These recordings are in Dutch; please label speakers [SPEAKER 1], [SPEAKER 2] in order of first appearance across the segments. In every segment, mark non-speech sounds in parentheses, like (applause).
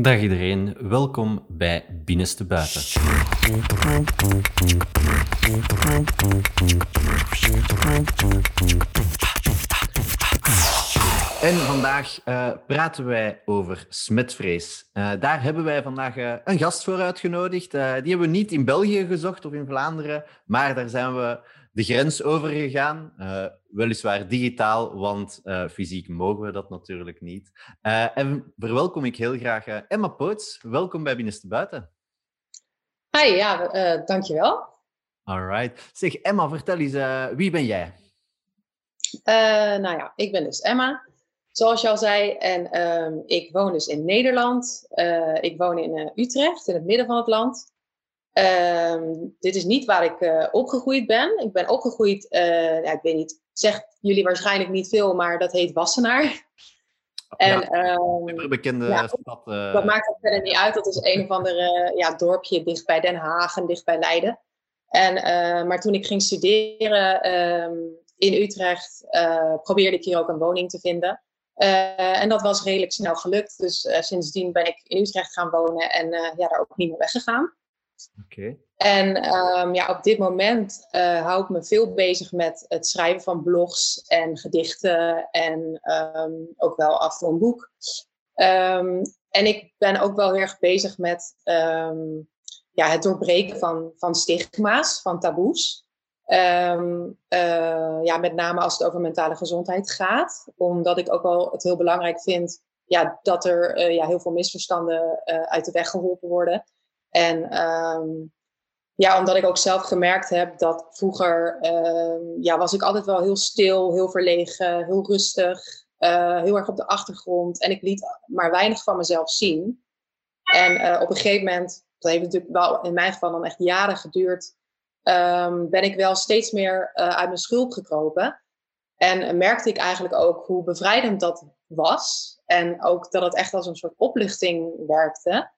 [SPEAKER 1] Dag iedereen, welkom bij Binnenste Buiten. En vandaag uh, praten wij over smetvrees. Uh, daar hebben wij vandaag uh, een gast voor uitgenodigd. die hebben we niet in België gezocht of in Vlaanderen, maar daar zijn we de grens overgegaan. weliswaar digitaal, want fysiek mogen we dat natuurlijk niet. en verwelkom ik heel graag Emma Poots. Welkom bij Binnenste Buiten.
[SPEAKER 2] Hi, ja, dankjewel.
[SPEAKER 1] All right. Zeg, Emma, vertel eens, wie ben jij?
[SPEAKER 2] nou ja, ik ben dus Emma zoals je al zei. En ehm, ik woon dus in Nederland. Ik woon in Utrecht, in het midden van het land. Ehm, dit is niet waar ik uh, opgegroeid ben. Ik ben opgegroeid, ja, ik weet niet, zegt jullie waarschijnlijk niet veel, maar dat heet Wassenaar.
[SPEAKER 1] En, ja, um, bekende ja, stad.
[SPEAKER 2] Dat maakt het verder niet uit. Dat is een of ander ja, dorpje dicht bij Den Haag en dicht bij Leiden. En, maar toen ik ging studeren in Utrecht, probeerde ik hier ook een woning te vinden. Uh, en dat was redelijk snel gelukt. Dus uh, sindsdien ben ik in Utrecht gaan wonen en uh, ja, daar ook niet meer weggegaan. En um, ja, op dit moment hou ik me veel bezig met het schrijven van blogs en gedichten en um, ook wel af toe een boek. Um, en ik ben ook wel heel erg bezig met ja, het doorbreken van, van stigma's, van taboes. Uh, ja, met name als het over mentale gezondheid gaat. Omdat ik ook wel het heel belangrijk vind ja, dat er uh, ja, heel veel misverstanden uh, uit de weg geholpen worden. En um, ja, omdat ik ook zelf gemerkt heb dat vroeger ehm, ja, was ik altijd wel heel stil, heel verlegen, heel rustig, heel erg op de achtergrond. En ik liet maar weinig van mezelf zien. En op een gegeven moment, dat heeft natuurlijk wel in mijn geval dan echt jaren geduurd, um, ben ik wel steeds meer uh, uit mijn schulp gekropen. En merkte ik eigenlijk ook hoe bevrijdend dat was. En ook dat het echt als een soort oplichting werkte.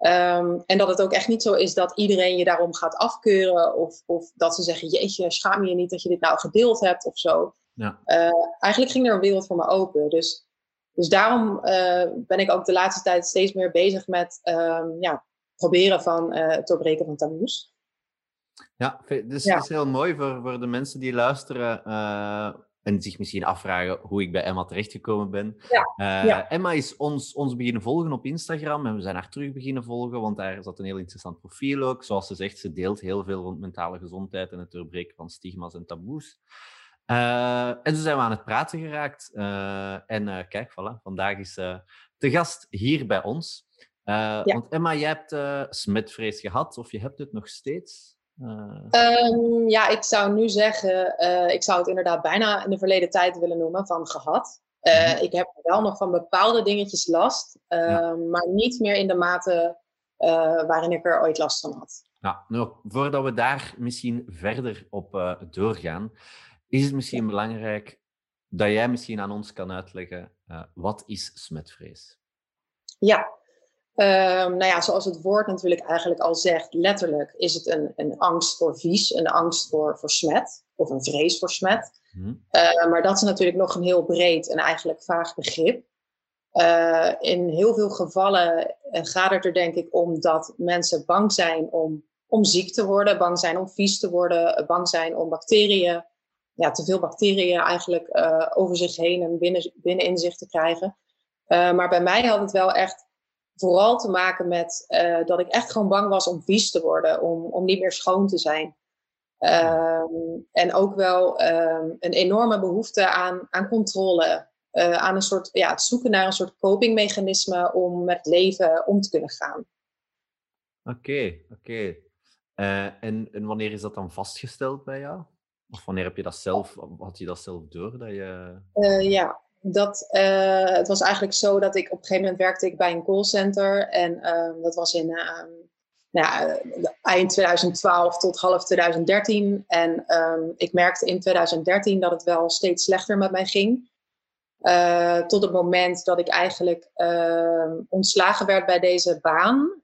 [SPEAKER 2] Um, en dat het ook echt niet zo is dat iedereen je daarom gaat afkeuren. Of, of dat ze zeggen, jeetje, schaam je niet dat je dit nou gedeeld hebt of zo. Ja. Uh, eigenlijk ging er een wereld voor me open. Dus, dus daarom uh, ben ik ook de laatste tijd steeds meer bezig met um, ja, proberen van het doorbreken van taboes.
[SPEAKER 1] Ja, dus ja. is heel mooi voor, voor de mensen die luisteren uh, en zich misschien afvragen hoe ik bij Emma terechtgekomen ben. Ja. Uh, Emma is ons, ons beginnen volgen op Instagram en we zijn haar terug beginnen volgen, want daar zat een heel interessant profiel ook. Zoals ze zegt, ze deelt heel veel rond mentale gezondheid en het doorbreken van stigma's en taboes. Uh, en zo zijn we aan het praten geraakt. en kijk, voilà, vandaag is de gast hier bij ons. Ja. Want Emma, jij hebt smetvrees gehad, of je hebt het nog steeds?
[SPEAKER 2] Um, ja, ik zou nu zeggen, uh, ik zou het inderdaad bijna in de verleden tijd willen noemen van gehad. Uh, Ik heb wel nog van bepaalde dingetjes last, uh, ja. maar niet meer in de mate waarin ik er ooit last van had.
[SPEAKER 1] Ja, nou, voordat we daar misschien verder op doorgaan, is het misschien belangrijk dat jij misschien aan ons kan uitleggen, wat is smetvrees?
[SPEAKER 2] Ja, Um, nou ja, zoals het woord natuurlijk eigenlijk al zegt, letterlijk is het een, een angst voor vies, een angst voor, voor smet of een vrees voor smet. Hmm. Uh, maar dat is natuurlijk nog een heel breed en eigenlijk vaag begrip. Uh, in heel veel gevallen uh, gaat het er denk ik om dat mensen bang zijn om, om ziek te worden, bang zijn om vies te worden, bang zijn om bacteriën, ja, te veel bacteriën eigenlijk over zich heen en binnen, binnen in zich te krijgen. maar bij mij had het wel echt vooral te maken met uh, dat ik echt gewoon bang was om vies te worden, om, om niet meer schoon te zijn. Um, en ook wel um, een enorme behoefte aan, aan controle. Uh, aan een soort, ja, het zoeken naar een soort copingmechanisme om met leven om te kunnen gaan.
[SPEAKER 1] Oké, okay, oké. Okay. Uh, en, en wanneer is dat dan vastgesteld bij jou? Of wanneer heb je dat zelf, had je dat zelf door? Dat je...
[SPEAKER 2] ja, dat, uh, het was eigenlijk zo dat ik op een gegeven moment werkte ik bij een callcenter. En uh, dat was in uh, nou, eind 2012 tot half 2013. En ehm, ik merkte in 2013 dat het wel steeds slechter met mij ging. Eh, tot het moment dat ik eigenlijk ehm, ontslagen werd bij deze baan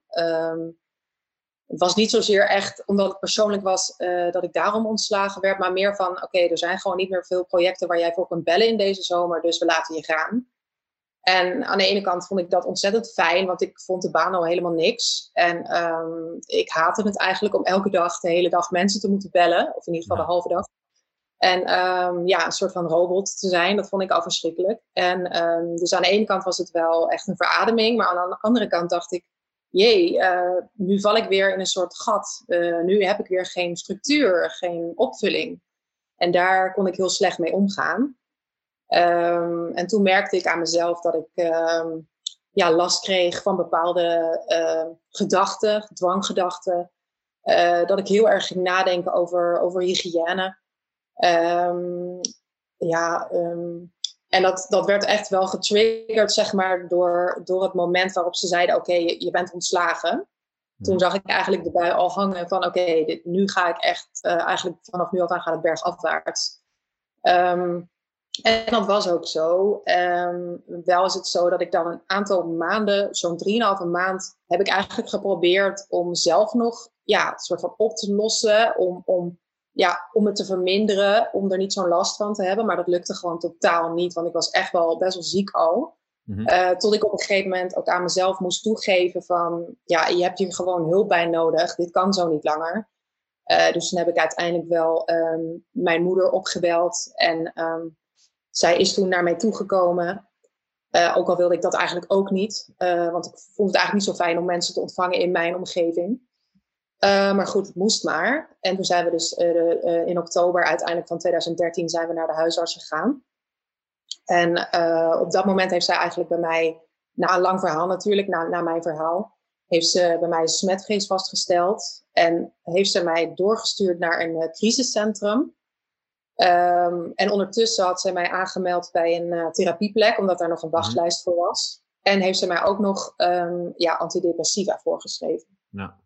[SPEAKER 2] het was niet zozeer echt omdat het persoonlijk was uh, dat ik daarom ontslagen werd, maar meer van: oké, okay, er zijn gewoon niet meer veel projecten waar jij voor kunt bellen in deze zomer, dus we laten je gaan. En aan de ene kant vond ik dat ontzettend fijn, want ik vond de baan al helemaal niks. En ehm, ik haatte het eigenlijk om elke dag, de hele dag mensen te moeten bellen. Of in ieder geval de halve dag. En um, ja, een soort van robot te zijn, dat vond ik al verschrikkelijk. En um, dus aan de ene kant was het wel echt een verademing. Maar aan de andere kant dacht ik, jee, uh, nu val ik weer in een soort gat. Uh, nu heb ik weer geen structuur, geen opvulling. En daar kon ik heel slecht mee omgaan. Um, en toen merkte ik aan mezelf dat ik um, ja, last kreeg van bepaalde uh, gedachten, dwanggedachten. Dat ik heel erg ging nadenken over, over hygiëne. Um, ja, en dat, dat werd echt wel getriggerd, zeg maar, door, door het moment waarop ze zeiden: Oké, okay, je, je, bent ontslagen. Toen zag ik eigenlijk de bui al hangen van: Oké, okay, nu ga ik echt, uh, eigenlijk vanaf nu af aan gaat het bergafwaarts. Um, en dat was ook zo. Um, wel is het zo dat ik dan een aantal maanden, zo'n drieënhalve maand, heb ik eigenlijk geprobeerd om zelf nog ja, soort van op te lossen. Om, om, ja, om het te verminderen, om er niet zo'n last van te hebben. Maar dat lukte gewoon totaal niet, want ik was echt wel best wel ziek al. Mm-hmm. Uh, tot ik op een gegeven moment ook aan mezelf moest toegeven van, ja, je hebt hier gewoon hulp bij nodig. Dit kan zo niet langer. Uh, dus toen heb ik uiteindelijk wel um, mijn moeder opgebeld en um, zij is toen naar mij toegekomen. Uh, ook al wilde ik dat eigenlijk ook niet. Want ik vond het eigenlijk niet zo fijn om mensen te ontvangen in mijn omgeving. Uh, maar goed, het moest maar. En toen zijn we dus in oktober uiteindelijk van 2013 zijn we naar de huisarts gegaan. En op dat moment heeft zij eigenlijk bij mij, na een lang verhaal natuurlijk, na, na mijn verhaal, heeft ze bij mij smetvrees vastgesteld. En heeft ze mij doorgestuurd naar een crisiscentrum. Um, en ondertussen had zij mij aangemeld bij een uh, therapieplek, omdat daar nog een mhm. wachtlijst voor was. En heeft ze mij ook nog um, ja, antidepressiva voorgeschreven.
[SPEAKER 1] Ja.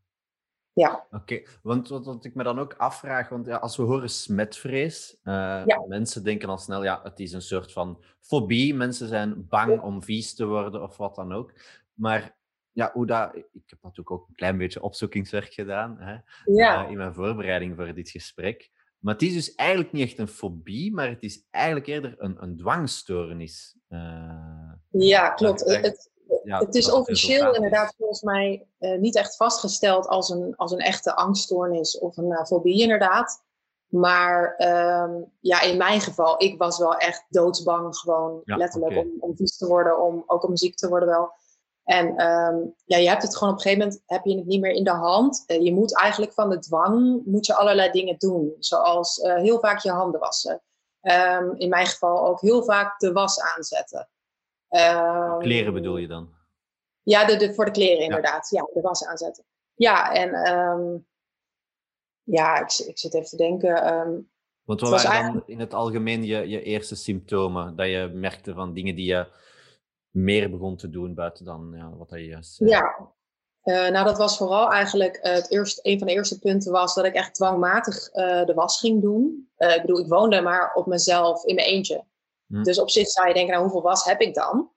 [SPEAKER 2] Ja.
[SPEAKER 1] Oké, okay. want wat, wat, ik me dan ook afvraag, want ja, als we horen smetvrees, uh, ja. mensen denken al snel, ja, het is een soort van fobie. Mensen zijn bang ja. om vies te worden of wat dan ook. Maar ja, hoe dat, ik heb natuurlijk ook een klein beetje opzoekingswerk gedaan hè, uh, in mijn voorbereiding voor dit gesprek. Maar het is dus eigenlijk niet echt een fobie, maar het is eigenlijk eerder een, een dwangstoornis. Uh,
[SPEAKER 2] ja, klopt. Het, ja, het is officieel inderdaad volgens mij uh, niet echt vastgesteld als een, als een echte angststoornis of een uh, fobie inderdaad. Maar um, ja, in mijn geval, ik was wel echt doodsbang gewoon ja, letterlijk okay. om, om vies te worden, om, ook om ziek te worden wel. En um, ja, je hebt het gewoon op een gegeven moment heb je het niet meer in de hand. Uh, je moet eigenlijk van de dwang moet je allerlei dingen doen. Zoals heel vaak je handen wassen. Um, in mijn geval ook heel vaak de was aanzetten.
[SPEAKER 1] Um, kleren bedoel je dan?
[SPEAKER 2] Ja, de, de, voor de kleren inderdaad. Ja, ja de was aanzetten. Ja, en ja, ik, ik zit even te denken.
[SPEAKER 1] Want wat waren eigenlijk... dan in het algemeen je, je eerste symptomen? Dat je merkte van dingen die je meer begon te doen buiten dan ja, wat hij juist?
[SPEAKER 2] Ja, uh, nou dat was vooral eigenlijk uh, het eerste, een van de eerste punten was dat ik echt dwangmatig uh, de was ging doen. ik bedoel, ik woonde maar op mezelf in mijn eentje. Hm. Dus op zich zou je denken, nou hoeveel was heb ik dan?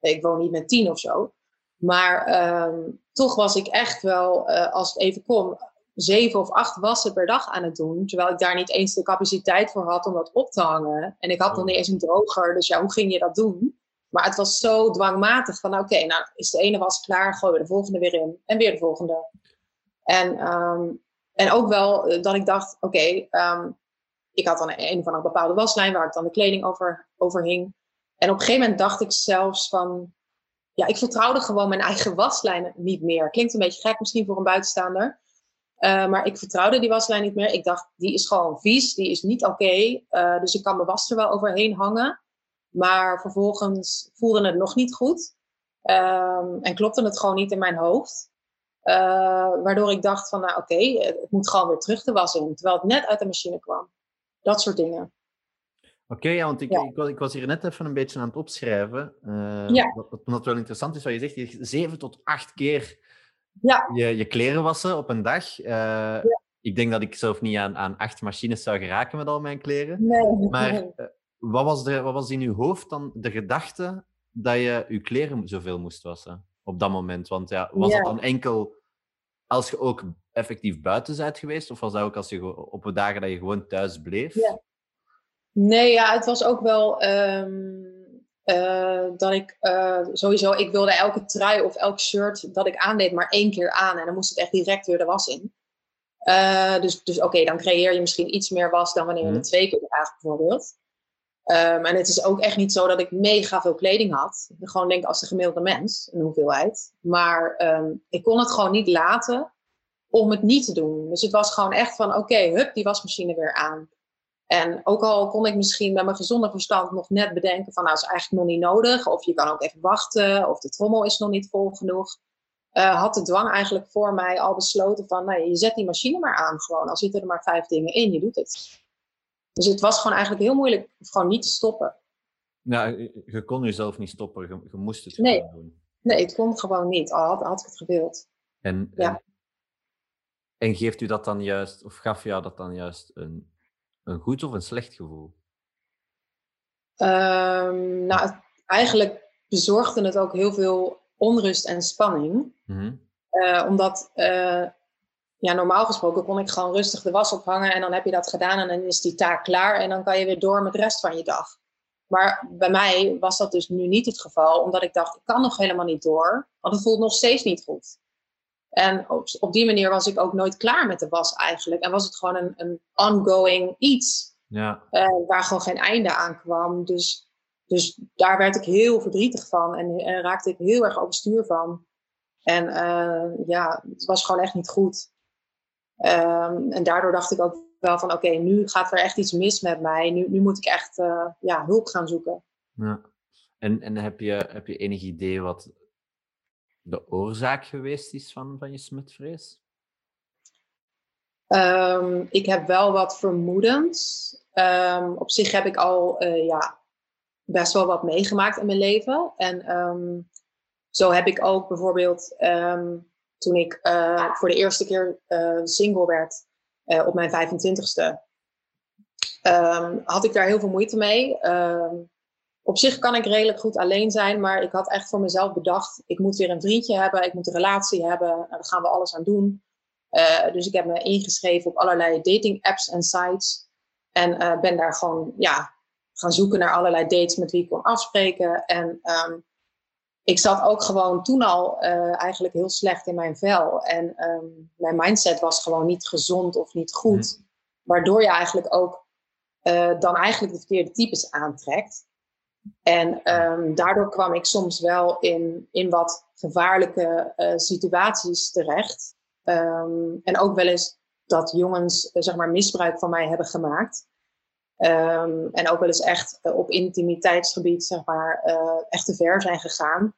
[SPEAKER 2] Ik woon niet met tien of zo. Maar ehm, toch was ik echt wel, als het even kon, zeven of acht wassen per dag aan het doen. Terwijl ik daar niet eens de capaciteit voor had om dat op te hangen. En ik had nog niet eens een droger, dus ja, hoe ging je dat doen? Maar het was zo dwangmatig van, oké, okay, nou is de ene was klaar, gooi we de volgende weer in. En weer de volgende. En, um, en ook wel eh, dat ik dacht, oké, okay, um, ik had dan een, van een bepaalde waslijn waar ik dan de kleding over, over hing. En op een gegeven moment dacht ik zelfs van, ja, ik vertrouwde gewoon mijn eigen (laughs) waslijn niet meer. Klinkt een beetje gek misschien voor een buitenstaander. Uh, maar ik vertrouwde die waslijn niet meer. Ik dacht, die is gewoon vies, die is niet oké. Uh, dus ik kan mijn was er wel overheen hangen. Maar vervolgens voelde het nog niet goed. Um, en klopte het gewoon niet in mijn hoofd. Uh, waardoor ik dacht van, nou oké, het moet gewoon weer terug de was in. Terwijl het net uit de machine kwam. Dat soort dingen.
[SPEAKER 1] Oké, okay, ja, want ik, ja. ik, ik, was hier net even een beetje aan het opschrijven. Uh,
[SPEAKER 2] ja.
[SPEAKER 1] wat, wat wel interessant is wat je zegt. Je zeven tot acht keer
[SPEAKER 2] ja.
[SPEAKER 1] je, je kleren wassen op een dag. Uh, ja. Ik denk dat ik zelf niet aan, aan acht machines zou geraken met al mijn kleren.
[SPEAKER 2] Nee.
[SPEAKER 1] Maar wat was, de, wat was in uw hoofd dan de gedachte dat je je kleren zoveel moest wassen op dat moment? Want ja, was dat dan enkel als je ook effectief buiten bent geweest? Of was dat ook als je op de dagen dat je gewoon thuis bleef?
[SPEAKER 2] Ja. Nee, ja, het was ook wel... Um, dat ik sowieso, ik wilde elke trui of elk shirt dat ik aandeed maar één keer aan. En dan moest het echt direct weer de was in. dus dus oké, dan creëer je misschien iets meer was dan wanneer je het mhm. twee keer draagt bijvoorbeeld. Um, en het is ook echt niet zo dat ik mega veel kleding had. Ik gewoon denk als de gemiddelde mens, een hoeveelheid. Maar um, ik kon het gewoon niet laten om het niet te doen. Dus het was gewoon echt van, oké, hup, die wasmachine weer aan. En ook al kon ik misschien met mijn gezonde verstand nog net bedenken van, nou, is eigenlijk nog niet nodig. Of je kan ook even wachten, of de trommel is nog niet vol genoeg. Uh, had de dwang eigenlijk voor mij al besloten van, nee, je zet die machine maar aan gewoon. Al zitten er maar vijf dingen in, je doet het. Dus het was gewoon eigenlijk heel moeilijk gewoon niet te stoppen.
[SPEAKER 1] Ja, je kon jezelf niet stoppen, je, je moest het
[SPEAKER 2] nee.
[SPEAKER 1] doen.
[SPEAKER 2] Nee, het kon gewoon niet, al had, had ik het gewild.
[SPEAKER 1] En, ja. en, geeft u dat dan juist, of gaf jou dat dan juist een, een goed of een slecht gevoel?
[SPEAKER 2] Um, nou, eigenlijk bezorgde het ook heel veel onrust en spanning. Mm omdat uh, ja, normaal gesproken kon ik gewoon rustig de was ophangen en dan heb je dat gedaan en dan is die taak klaar en dan kan je weer door met de rest van je dag. Maar bij mij was dat dus nu niet het geval, omdat ik dacht, ik kan nog helemaal niet door, want het voelt nog steeds niet goed. En op, op die manier was ik ook nooit klaar met de was eigenlijk. En was het gewoon een, een ongoing iets,
[SPEAKER 1] ja.
[SPEAKER 2] Uh, waar gewoon geen einde aan kwam. Dus, dus daar werd ik heel verdrietig van en, en raakte ik heel erg overstuur van. En uh, ja, het was gewoon echt niet goed. Um, en daardoor dacht ik ook wel van oké, nu gaat er echt iets mis met mij. Nu, nu moet ik echt uh, ja, hulp gaan zoeken.
[SPEAKER 1] Ja. En, en heb, je, heb je enig idee wat de oorzaak geweest is van, van je smetvrees?
[SPEAKER 2] Um, ik heb wel wat vermoedens. Um, op zich heb ik al uh, ja, best wel wat meegemaakt in mijn leven. En zo heb ik ook bijvoorbeeld toen ik uh, voor de eerste keer uh, single werd op mijn 25ste, um, ehm, had ik daar heel veel moeite mee. Op zich kan ik redelijk goed alleen zijn, maar ik had echt voor mezelf bedacht: ik moet weer een vriendje hebben, ik moet een relatie hebben, en daar gaan we alles aan doen. dus ik heb me ingeschreven op allerlei dating apps en sites. En ben daar gewoon ja, gaan zoeken naar allerlei dates met wie ik kon afspreken. En um, ik zat ook gewoon toen al uh, eigenlijk heel slecht in mijn vel. En um, mijn mindset was gewoon niet gezond of niet goed. Mm. Waardoor je eigenlijk ook dan eigenlijk de verkeerde types aantrekt. En um, daardoor kwam ik soms wel in, in wat gevaarlijke uh, situaties terecht. Um, en ook wel eens dat jongens zeg maar misbruik van mij hebben gemaakt. Um, en ook wel eens echt uh, op intimiteitsgebied, zeg maar, echt te ver zijn gegaan.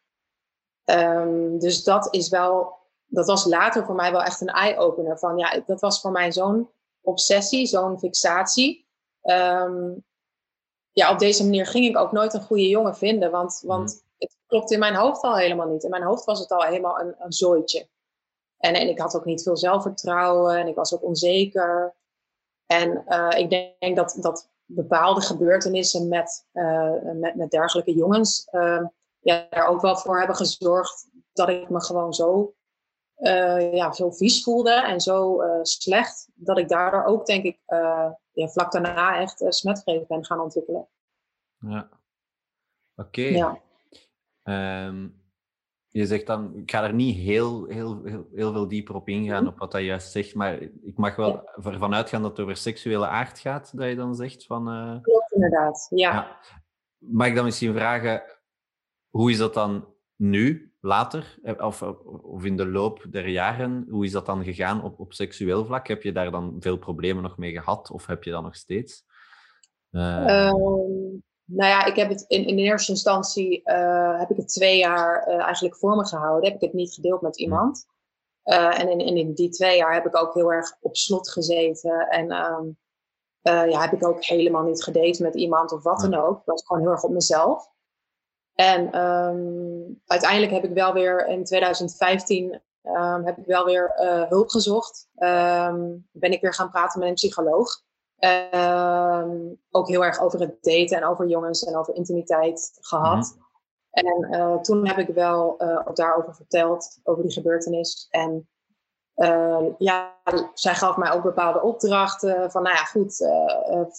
[SPEAKER 2] Dus dat is wel, dat was later voor mij wel echt een eye-opener. Van ja, dat was voor mij zo'n obsessie, zo'n fixatie. Um, ja, op deze manier ging ik ook nooit een goede jongen vinden, want, want mm. het klopt in mijn hoofd al helemaal niet. In mijn hoofd was het al helemaal een, een zooitje. En, en ik had ook niet veel zelfvertrouwen en ik was ook onzeker. En uh, ik denk dat, dat bepaalde gebeurtenissen met, uh, met, met dergelijke jongens uh, ja, daar ook wel voor hebben gezorgd dat ik me gewoon zo, uh, ja, zo vies voelde en zo slecht. Dat ik daardoor ook, denk ik, ja, vlak daarna echt smetvrees ben gaan ontwikkelen.
[SPEAKER 1] Ja, oké. Ja. Um, je zegt dan, ik ga er niet heel, heel, heel, heel veel dieper op ingaan, mhm. op wat hij juist zegt, maar ik mag wel ja. ervan uitgaan dat het over seksuele aard gaat, dat je dan zegt van... Uh...
[SPEAKER 2] Klopt, inderdaad, ja. ja.
[SPEAKER 1] Mag ik dan misschien vragen, hoe is dat dan nu, later, eh, of, of in de loop der jaren, hoe is dat dan gegaan op, op seksueel vlak? Heb je daar dan veel problemen nog mee gehad, of heb je dat nog steeds?
[SPEAKER 2] Uh... Nou ja, ik heb het in, in eerste instantie uh, heb ik het twee jaar uh, eigenlijk voor me gehouden. Heb ik het niet gedeeld met iemand. Uh, en in, in, die twee jaar heb ik ook heel erg op slot gezeten. En um, ja, heb ik ook helemaal niet gedate met iemand of wat dan ook. Ik was gewoon heel erg op mezelf. En um, uiteindelijk heb ik wel weer in 2015 um, ehm, heb ik wel weer hulp gezocht. ben ik weer gaan praten met een psycholoog. Ook heel erg over het daten en over jongens en over intimiteit gehad. Mhm. En uh, toen heb ik wel uh, ook daarover verteld, over die gebeurtenis. En uh, ja, zij gaf mij ook bepaalde opdrachten. Van nou ja, goed,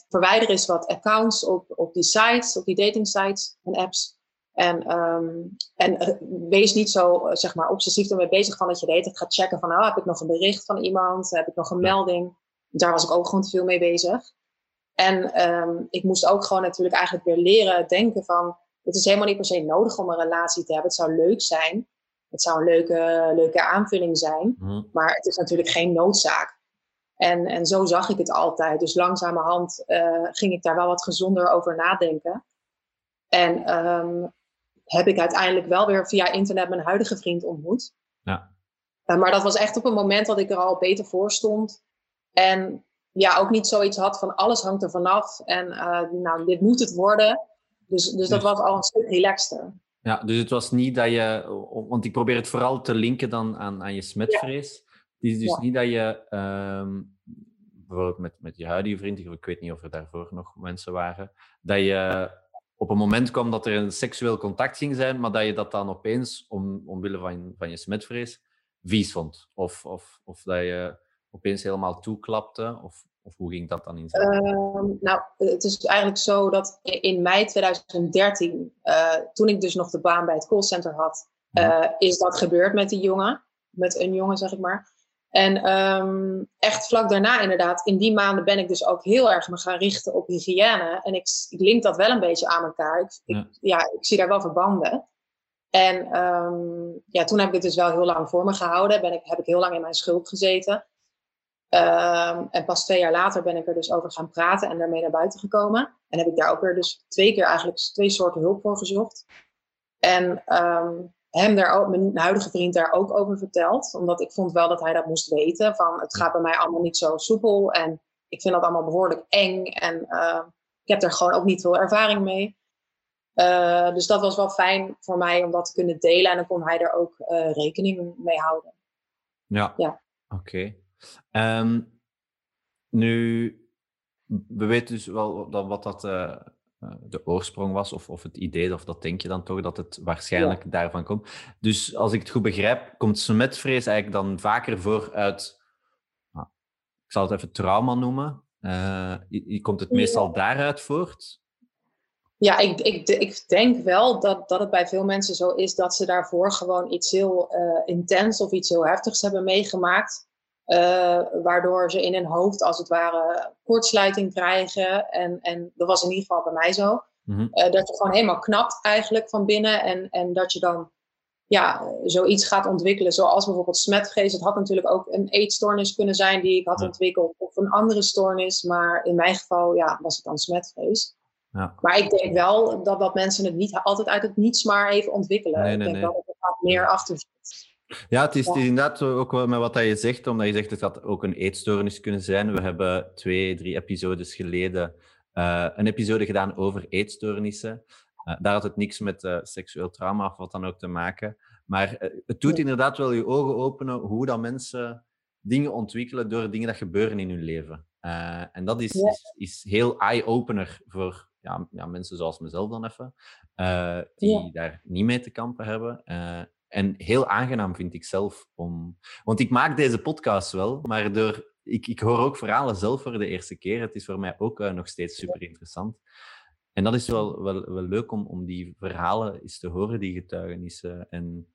[SPEAKER 2] verwijder eens wat accounts op, op die sites, op die dating sites en apps. En, ehm, en eh, wees niet zo zeg maar, obsessief ermee bezig van dat je de hele gaat checken van, oh, heb ik nog een bericht van iemand? Heb ik nog een melding? Daar was ik ook gewoon te veel mee bezig. En ehm, ik moest ook gewoon natuurlijk eigenlijk weer leren denken van, het is helemaal niet per se nodig om een relatie te hebben. Het zou leuk zijn. Het zou een leuke, leuke aanvulling zijn. Maar het is natuurlijk geen noodzaak. En, en zo zag ik het altijd. Dus langzamerhand uh, ging ik daar wel wat gezonder over nadenken. En ehm, heb ik uiteindelijk wel weer via internet mijn huidige vriend ontmoet. Ja. Uh, maar dat was echt op een moment dat ik er al beter voor stond. En ja, ook niet zoiets had van alles hangt er vanaf. En uh, nou, dit moet het worden. Dus, dus dat dus was al een stuk relaxter.
[SPEAKER 1] Ja, dus het was niet dat je, want ik probeer het vooral te linken dan aan, aan je smetvrees. Het is dus niet dat je, ehm, bijvoorbeeld met, met je huidige vriend, ik weet niet of er daarvoor nog mensen waren, dat je op een moment kwam dat er een seksueel contact ging zijn, maar dat je dat dan opeens, om, omwille van, van je smetvrees, vies vond. Of, of, of dat je opeens helemaal toeklapte, of of hoe ging dat dan in zijn?
[SPEAKER 2] Uh, nou, het is eigenlijk zo dat in mei 2013, uh, eh, toen ik dus nog de baan bij het callcenter had, uh, is dat gebeurd met die jongen. Met een jongen, zeg ik maar. En um, echt vlak daarna inderdaad, in die maanden ben ik dus ook heel erg me gaan richten op hygiëne. En ik, ik link dat wel een beetje aan elkaar. Ik, ja. Ik, ja, ik zie daar wel verbanden. En um, ja, toen heb ik het dus wel heel lang voor me gehouden. Ben ik, heb ik heel lang in mijn schuld gezeten. Ehm, en pas twee jaar later ben ik er dus over gaan praten en daarmee naar buiten gekomen. En heb ik daar ook weer dus twee keer eigenlijk twee soorten hulp voor gezocht. En ehm, hem daar ook, mijn huidige vriend daar ook over verteld. Omdat ik vond wel dat hij dat moest weten. Van het gaat bij mij allemaal niet zo soepel. En ik vind dat allemaal behoorlijk eng. En uh, ik heb er gewoon ook niet veel ervaring mee. Uh, dus dat was wel fijn voor mij om dat te kunnen delen. En dan kon hij er ook uh, rekening mee houden.
[SPEAKER 1] Ja, ja. oké. Um, nu, we weten dus wel dat, wat dat de oorsprong was, of, of het idee, of dat denk je dan toch, dat het waarschijnlijk daarvan komt. Dus als ik het goed begrijp, komt smetvrees eigenlijk dan vaker voor uit, nou, ik zal het even trauma noemen. Uh, komt het meestal daaruit voort?
[SPEAKER 2] Ja, ik, ik, ik denk wel dat, dat het bij veel mensen zo is dat ze daarvoor gewoon iets heel uh, intens of iets heel heftigs hebben meegemaakt. Uh, waardoor ze in hun hoofd als het ware kortsluiting krijgen. En, en dat was in ieder geval bij mij zo. Mm -hmm. uh, dat je gewoon helemaal knapt eigenlijk van binnen. En, en dat je dan ja, zoiets gaat ontwikkelen. Zoals bijvoorbeeld smetvrees. Het had natuurlijk ook een eetstoornis kunnen zijn die ik had ontwikkeld. Of een andere stoornis. Maar in mijn geval ja, was het dan smetvrees. Ja. Maar ik denk wel dat, dat mensen het niet altijd uit het niets maar even ontwikkelen. Nee, nee, ik denk nee. wel dat er meer achter.
[SPEAKER 1] Ja, het is, het is, inderdaad ook wel met wat je zegt, omdat je zegt het had ook een eetstoornis kunnen zijn. We hebben twee, drie episodes geleden uh, een episode gedaan over eetstoornissen. Uh, daar had het niks met uh, seksueel trauma of wat dan ook te maken. Maar het doet inderdaad wel je ogen openen hoe dat mensen dingen ontwikkelen door dingen dat gebeuren in hun leven. en dat is, is, is, heel eye-opener voor ja, ja, mensen zoals mezelf dan even, die ja. daar niet mee te kampen hebben. En heel aangenaam vind ik zelf om. Want ik maak deze podcast wel, maar door, ik, ik hoor ook verhalen zelf voor de eerste keer. Het is voor mij ook uh, nog steeds super interessant. En dat is wel, wel, wel leuk om, om die verhalen eens te horen, die getuigenissen. En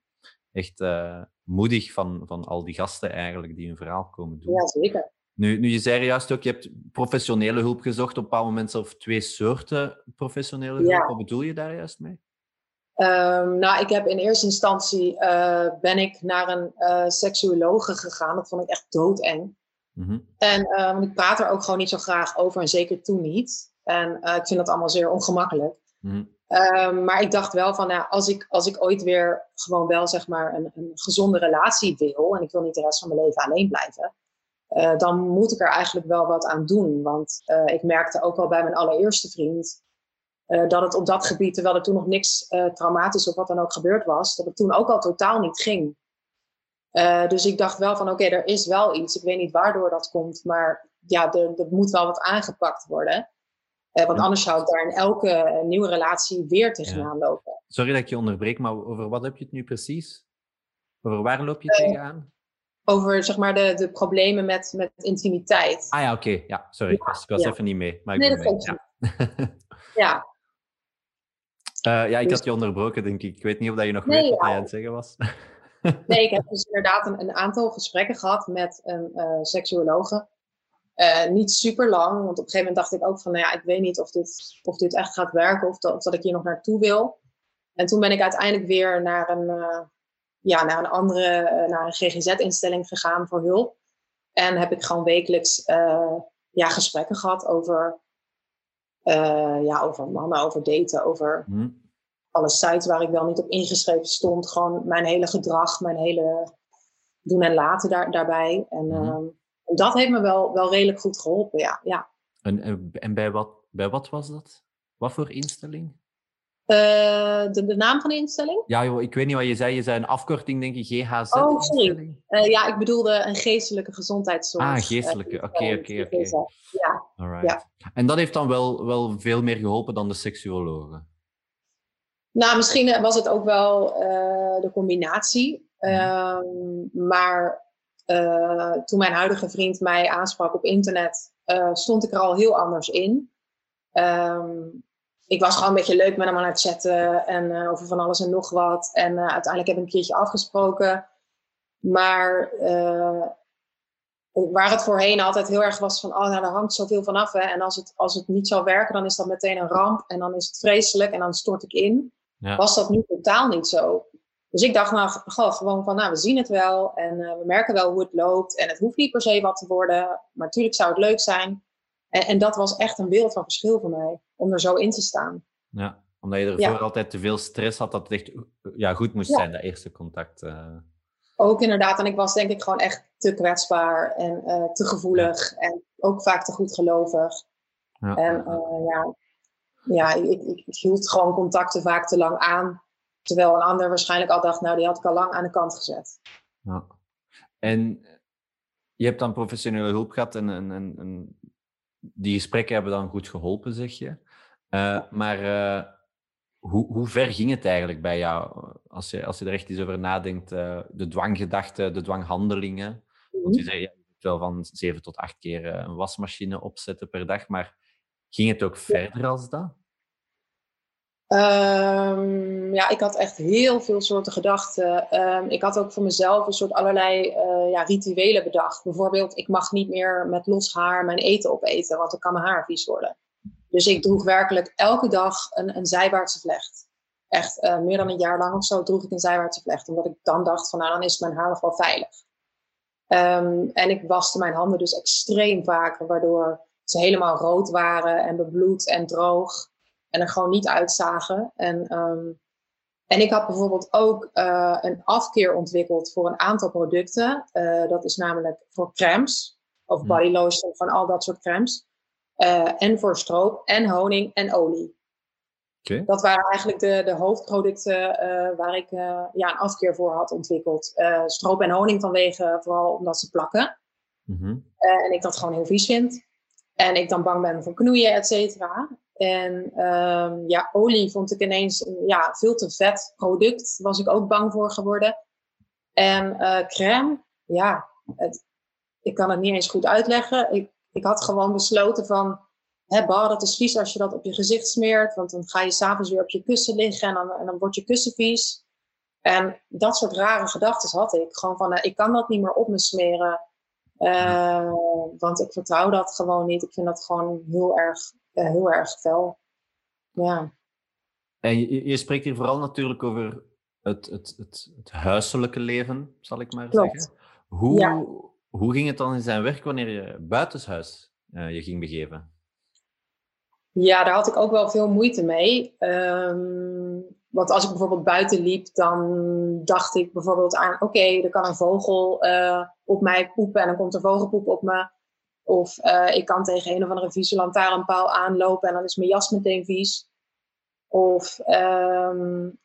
[SPEAKER 1] echt uh, moedig van, van al die gasten eigenlijk die hun verhaal komen doen.
[SPEAKER 2] Ja, zeker.
[SPEAKER 1] Nu, nu je zei juist ook, je hebt professionele hulp gezocht op een bepaald moment, zelf twee soorten professionele hulp. Ja. Wat bedoel je daar juist mee?
[SPEAKER 2] Um, nou, ik heb in eerste instantie uh, ben ik naar een uh, seksuologe gegaan. Dat vond ik echt doodeng. Mm -hmm. En uh, ik praat er ook gewoon niet zo graag over en zeker toen niet. En ik vind dat allemaal zeer ongemakkelijk. Mm -hmm. um, maar ik dacht wel van, nou, als, ik, als ik ooit weer gewoon wel zeg maar een, een gezonde relatie wil en ik wil niet de rest van mijn leven alleen blijven, dan moet ik er eigenlijk wel wat aan doen. Want ik merkte ook al bij mijn allereerste vriend uh, dat het op dat gebied, terwijl er toen nog niks uh, traumatisch of wat dan ook gebeurd was, dat het toen ook al totaal niet ging. Uh, dus ik dacht wel van oké, okay, er is wel iets. Ik weet niet waardoor dat komt, maar ja, er, er moet wel wat aangepakt worden. want anders zou ik daar in elke nieuwe relatie weer tegenaan ja. lopen.
[SPEAKER 1] Sorry dat ik je onderbreek, maar over wat heb je het nu precies? Over waar loop je tegenaan?
[SPEAKER 2] Over zeg maar de, de problemen met, met intimiteit.
[SPEAKER 1] Ah ja, oké. Ja, sorry. Ja, ik was, ik was even niet mee. Maar ik
[SPEAKER 2] nee, dat
[SPEAKER 1] mee.
[SPEAKER 2] Ja. ja.
[SPEAKER 1] Ja, ik dus... had je onderbroken, denk ik. Ik weet niet of dat je nog weet wat hij aan het zeggen was. (laughs)
[SPEAKER 2] nee, ik heb dus inderdaad een, een aantal gesprekken gehad met een uh, seksuologe. Uh, niet super lang, want op een gegeven moment dacht ik ook van, nou ja, ik weet niet of dit, of dit echt gaat werken of dat, of dat ik hier nog naartoe wil. En toen ben ik uiteindelijk weer naar een, uh, ja, naar een andere, naar een GGZ-instelling gegaan voor hulp. En heb ik gewoon wekelijks ja, gesprekken gehad over, ja, over mannen, over daten, over hm alle sites waar ik wel niet op ingeschreven stond. Gewoon mijn hele gedrag, mijn hele doen en laten daar, daarbij. En mm dat heeft me wel, wel redelijk goed geholpen, ja. ja.
[SPEAKER 1] En, en bij, wat, bij wat was dat? Wat voor instelling?
[SPEAKER 2] Uh, de, de, naam van de instelling?
[SPEAKER 1] Ja, joh, ik weet niet wat je zei. Je zei een afkorting, denk ik, GHZ.
[SPEAKER 2] Oh, sorry. Uh, ja, ik bedoelde een geestelijke gezondheidszorg.
[SPEAKER 1] Ah, geestelijke. Oké, oké, oké. Ja. Alright. Ja. En dat heeft dan wel, wel veel meer geholpen dan de seksuologen?
[SPEAKER 2] Nou, misschien eh, was het ook wel uh, de combinatie. Um, maar uh, toen mijn huidige vriend mij aansprak op internet, stond ik er al heel anders in. Um, ik was gewoon een beetje leuk met hem aan het chatten en over van alles en nog wat. En uiteindelijk heb ik een keertje afgesproken. Maar waar het voorheen altijd heel erg was van, oh, nou, daar hangt zoveel van af. Hè. En als het, als het niet zou werken, dan is dat meteen een ramp. En dan is het vreselijk en dan stort ik in was dat nu totaal niet zo. Dus ik dacht nou gewoon van, nou, we zien het wel en we merken wel hoe het loopt. En het hoeft niet per se wat te worden, maar natuurlijk zou het leuk zijn. En, en dat was echt een beeld van verschil voor mij, om er zo in te staan.
[SPEAKER 1] Ja, omdat je ervoor altijd te veel stress had, dat het echt ja, goed moest zijn, dat eerste contact. Uh...
[SPEAKER 2] Ook inderdaad, en ik was denk ik gewoon echt te kwetsbaar en uh, te gevoelig en ook vaak te goed gelovig. Ja. En ja, ja, ik, ik, ik, hield gewoon contacten vaak te lang aan. Terwijl een ander waarschijnlijk al dacht, nou, die had ik al lang aan de kant gezet.
[SPEAKER 1] Ja. En je hebt dan professionele hulp gehad en, en, en, die gesprekken hebben dan goed geholpen, zeg je. Uh, maar uh, hoe, hoe ver ging het eigenlijk bij jou, als je, als je er echt eens over nadenkt, uh, de dwanggedachten, de dwanghandelingen? Want je mhm. zei, ja, je wel van zeven tot acht keer een wasmachine opzetten per dag, maar Ging het ook verder als dat?
[SPEAKER 2] Um, ja, ik had echt heel veel soorten gedachten. Um, ik had ook voor mezelf een soort allerlei uh, ja, rituelen bedacht. Bijvoorbeeld, ik mag niet meer met los haar mijn eten opeten, want dan kan mijn haar vies worden. Dus ik droeg werkelijk elke dag een, een zijwaartse vlecht. Echt uh, meer dan een jaar lang of zo droeg ik een zijwaartse vlecht. Omdat ik dan dacht van, nou, dan is mijn haar nog wel veilig. Um, en ik waste mijn handen dus extreem vaak, waardoor ze helemaal rood waren en bebloed en droog. En er gewoon niet uitzagen. En, um, en ik had bijvoorbeeld ook uh, een afkeer ontwikkeld voor een aantal producten. Uh, dat is namelijk voor crèmes. Of hmm. body lotion, van al dat soort crèmes. Uh, en voor stroop en honing en olie. Okay. Dat waren eigenlijk de, de hoofdproducten waar ik ja, een afkeer voor had ontwikkeld. stroop en honing vanwege, vooral omdat ze plakken. Mm -hmm. en ik dat gewoon heel vies vind. En ik dan bang ben voor knoeien, et cetera. En um, ja, olie vond ik ineens een ja, veel te vet product. Was ik ook bang voor geworden. En uh, crème, ja, het, ik kan het niet eens goed uitleggen. Ik, ik had gewoon besloten van, hè, bah, dat is vies als je dat op je gezicht smeert. Want dan ga je s'avonds weer op je kussen liggen en dan, dan wordt je kussen vies. En dat soort rare gedachten had ik. Gewoon van, uh, ik kan dat niet meer op me smeren. Uh, want ik vertrouw dat gewoon niet. Ik vind dat gewoon heel erg, heel erg fel. Ja.
[SPEAKER 1] En je, je, spreekt hier vooral natuurlijk over het, het, het, het huiselijke leven, zal ik maar zeggen. Hoe, hoe ging het dan in zijn werk wanneer je buitenshuis uh, je ging begeven?
[SPEAKER 2] Ja, daar had ik ook wel veel moeite mee. Um, want als ik bijvoorbeeld buiten liep, dan dacht ik bijvoorbeeld aan: oké, er kan een vogel uh, op mij poepen en dan komt er vogelpoep op me. Of uh, ik kan tegen een of andere vieze lantaarnpaal aanlopen en dan is mijn jas meteen vies. Of um,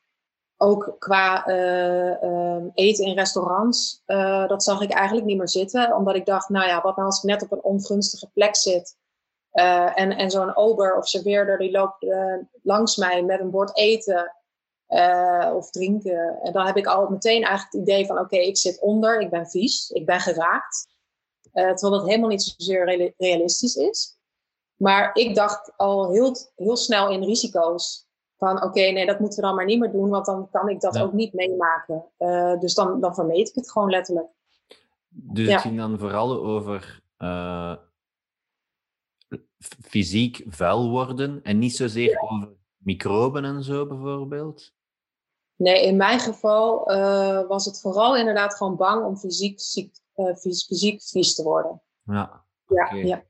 [SPEAKER 2] ook qua uh, eten in restaurants, dat zag ik eigenlijk niet meer zitten. Omdat ik dacht, nou ja, wat nou als ik net op een ongunstige plek zit. en en zo'n ober of serveerder die loopt langs mij met een bord eten. Of drinken. En dan heb ik al meteen eigenlijk het idee van: oké, ik zit onder, ik ben vies, ik ben geraakt. Uh, terwijl dat helemaal niet zozeer realistisch is. Maar ik dacht al heel, heel snel in risico's. van oké, nee, dat moeten we dan maar niet meer doen, want dan kan ik dat ook niet meemaken. Uh, dus dan, dan vermeed ik het gewoon letterlijk.
[SPEAKER 1] Dus het ging dan vooral over uh, fysiek vuil worden en niet zozeer over microben en zo bijvoorbeeld?
[SPEAKER 2] Nee, in mijn geval uh, was het vooral inderdaad gewoon bang om fysiek, ziek, fysiek vies te worden.
[SPEAKER 1] Ja.
[SPEAKER 2] Ja, ja.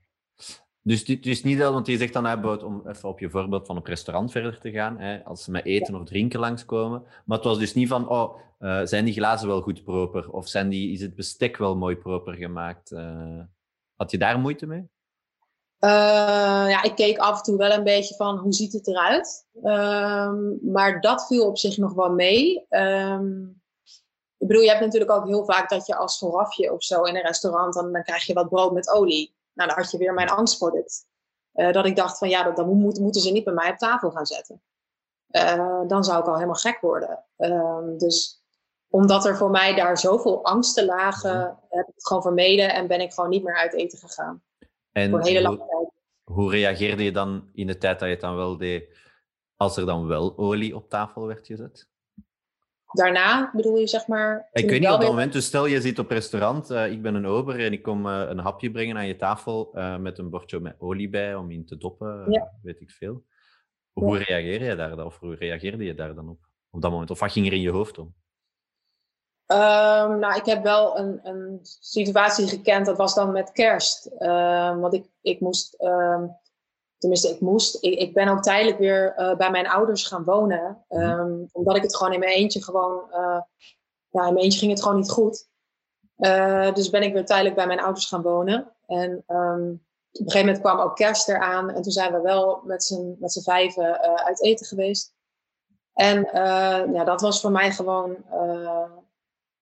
[SPEAKER 1] Dus, dus niet dat, want je zegt dan bijvoorbeeld, om even op je voorbeeld van op restaurant verder te gaan, hè, als ze met eten of drinken langskomen. Maar het was dus niet van, oh, uh, zijn die glazen wel goed proper? Of zijn die, is het bestek wel mooi proper gemaakt? Uh, had je daar moeite mee?
[SPEAKER 2] Uh, ja, ik keek af en toe wel een beetje van, hoe ziet het eruit? Um, maar dat viel op zich nog wel mee. Um, ik bedoel, je hebt natuurlijk ook heel vaak dat je als voorafje of zo in een restaurant, dan, dan krijg je wat brood met olie. Nou, dan had je weer mijn angstproduct. Uh, dat ik dacht van ja, dat, moet, moeten ze niet bij mij op tafel gaan zetten. Uh, dan zou ik al helemaal gek worden. Uh, dus omdat er voor mij daar zoveel angsten lagen, heb ik het gewoon vermeden en ben ik gewoon niet meer uit eten gegaan.
[SPEAKER 1] En voor een hele lange tijd. Hoe reageerde je dan in de tijd dat je het dan wel deed, als er dan wel olie op tafel werd gezet?
[SPEAKER 2] Daarna bedoel je, zeg maar...
[SPEAKER 1] Ik weet niet op dat moment, dus stel je zit op restaurant, uh, ik ben een ober en ik kom uh, een hapje brengen aan je tafel uh, met een bordje met olie bij om in te doppen, ja. weet ik veel. Hoe ja. reageer je daar dan, of hoe reageerde je daar dan op, op dat moment? Of wat ging er in je hoofd om?
[SPEAKER 2] Um, nou, ik heb wel een, een, situatie gekend, dat was dan met kerst. Um, want ik, ik moest... Um, tenminste, ik moest. Ik, ik ben ook tijdelijk weer uh, bij mijn ouders gaan wonen. Um, omdat ik het gewoon in mijn eentje gewoon. Uh, ja, in mijn eentje ging het gewoon niet goed. Uh, dus ben ik weer tijdelijk bij mijn ouders gaan wonen. En um, op een gegeven moment kwam ook kerst eraan. En toen zijn we wel met z'n, met z'n vijven uit eten geweest. En ja, dat was voor mij gewoon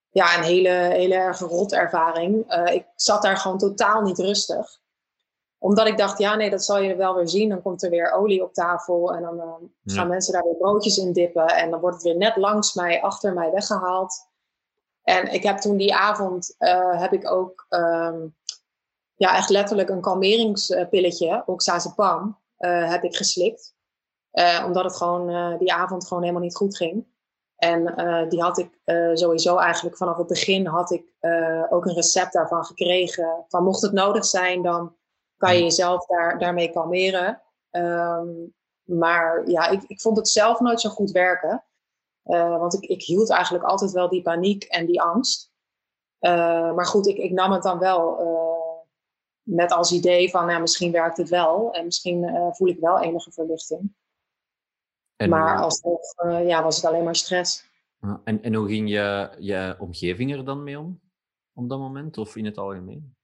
[SPEAKER 2] ja, een hele, hele erg rot ervaring. ik zat daar gewoon totaal niet rustig omdat ik dacht, ja, nee, dat zal je wel weer zien. Dan komt er weer olie op tafel en dan uh, gaan mensen daar weer broodjes in dippen. En dan wordt het weer net langs mij, achter mij weggehaald. En ik heb toen die avond, uh, heb ik ook um, ja, echt letterlijk een kalmeringspilletje, oxazepam, uh, heb ik geslikt. omdat het gewoon die avond gewoon helemaal niet goed ging. En die had ik sowieso eigenlijk vanaf het begin had ik ook een recept daarvan gekregen. Van mocht het nodig zijn, dan kan je jezelf daar, daarmee kalmeren. Um, maar ja, ik, ik vond het zelf nooit zo goed werken. Uh, want ik, ik hield eigenlijk altijd wel die paniek en die angst. Uh, maar goed, ik, ik nam het dan wel uh, met als idee van, nou, misschien werkt het wel. En misschien voel ik wel enige verlichting. En maar alsnog ja, was het alleen maar stress.
[SPEAKER 1] En, en hoe ging je, je omgeving er dan mee om? Op dat moment of in het algemeen?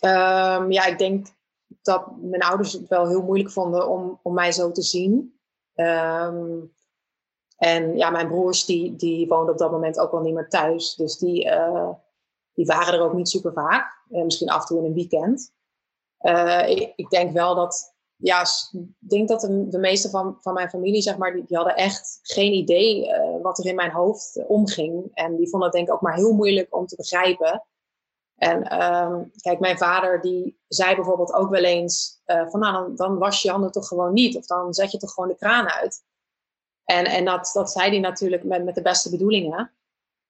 [SPEAKER 2] Um, ja, ik denk dat mijn ouders het wel heel moeilijk vonden om, om mij zo te zien. Um, en ja, mijn broers die, die woonden op dat moment ook wel niet meer thuis. Dus die, uh, die waren er ook niet super vaak. Uh, misschien af en toe in een weekend. Ik, ik, denk wel dat, ja, ik denk dat de, de meeste van, van mijn familie, zeg maar, die, die hadden echt geen idee wat er in mijn hoofd omging. En die vonden het denk ik ook maar heel moeilijk om te begrijpen. En um, kijk, mijn vader die zei bijvoorbeeld ook wel eens uh, van nou, dan, dan was je handen toch gewoon niet. Of dan zet je toch gewoon de kraan uit. En, en dat, dat zei hij natuurlijk met, met de beste bedoelingen.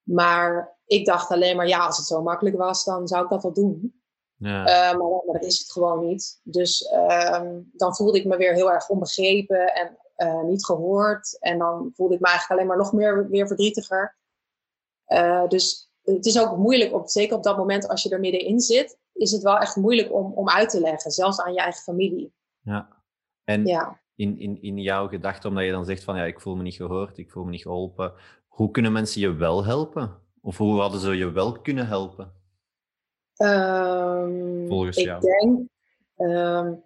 [SPEAKER 2] Maar ik dacht alleen maar, ja, als het zo makkelijk was, dan zou ik dat wel doen. Ja. Uh, maar, maar, dat is het gewoon niet. Dus uh, dan voelde ik me weer heel erg onbegrepen en uh, niet gehoord. En dan voelde ik me eigenlijk alleen maar nog meer weer verdrietiger. Dus het is ook moeilijk, op, zeker op dat moment als je er middenin zit, is het wel echt moeilijk om, om uit te leggen, zelfs aan je eigen familie.
[SPEAKER 1] Ja, en ja. In, in, in jouw gedachte, omdat je dan zegt van ja, ik voel me niet gehoord, ik voel me niet geholpen, hoe kunnen mensen je wel helpen? Of hoe hadden ze je wel kunnen helpen?
[SPEAKER 2] Um,
[SPEAKER 1] Volgens
[SPEAKER 2] ik
[SPEAKER 1] jou.
[SPEAKER 2] Denk, um,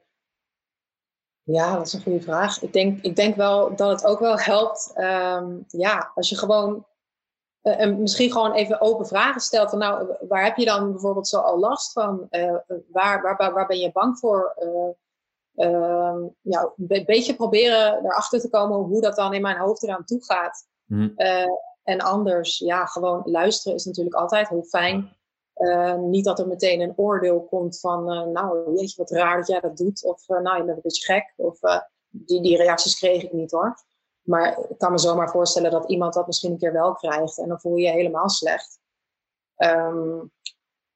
[SPEAKER 2] ja, dat is een goede vraag. Ik denk, ik denk wel dat het ook wel helpt. Um, ja, als je gewoon uh, en misschien gewoon even open vragen stelt. Van, nou, waar heb je dan bijvoorbeeld zo al last van? Uh, waar, waar, waar, ben je bang voor? Uh, ja, een beetje proberen erachter te komen hoe dat dan in mijn hoofd eraan toe gaat. Mm. en anders, ja, gewoon luisteren is natuurlijk altijd heel fijn. niet dat er meteen een oordeel komt van, nou, weet je wat raar dat jij dat doet. Of, nou, je bent een beetje gek. Of die, die reacties kreeg ik niet hoor. Maar ik kan me zomaar voorstellen dat iemand dat misschien een keer wel krijgt en dan voel je je helemaal slecht. Ehm,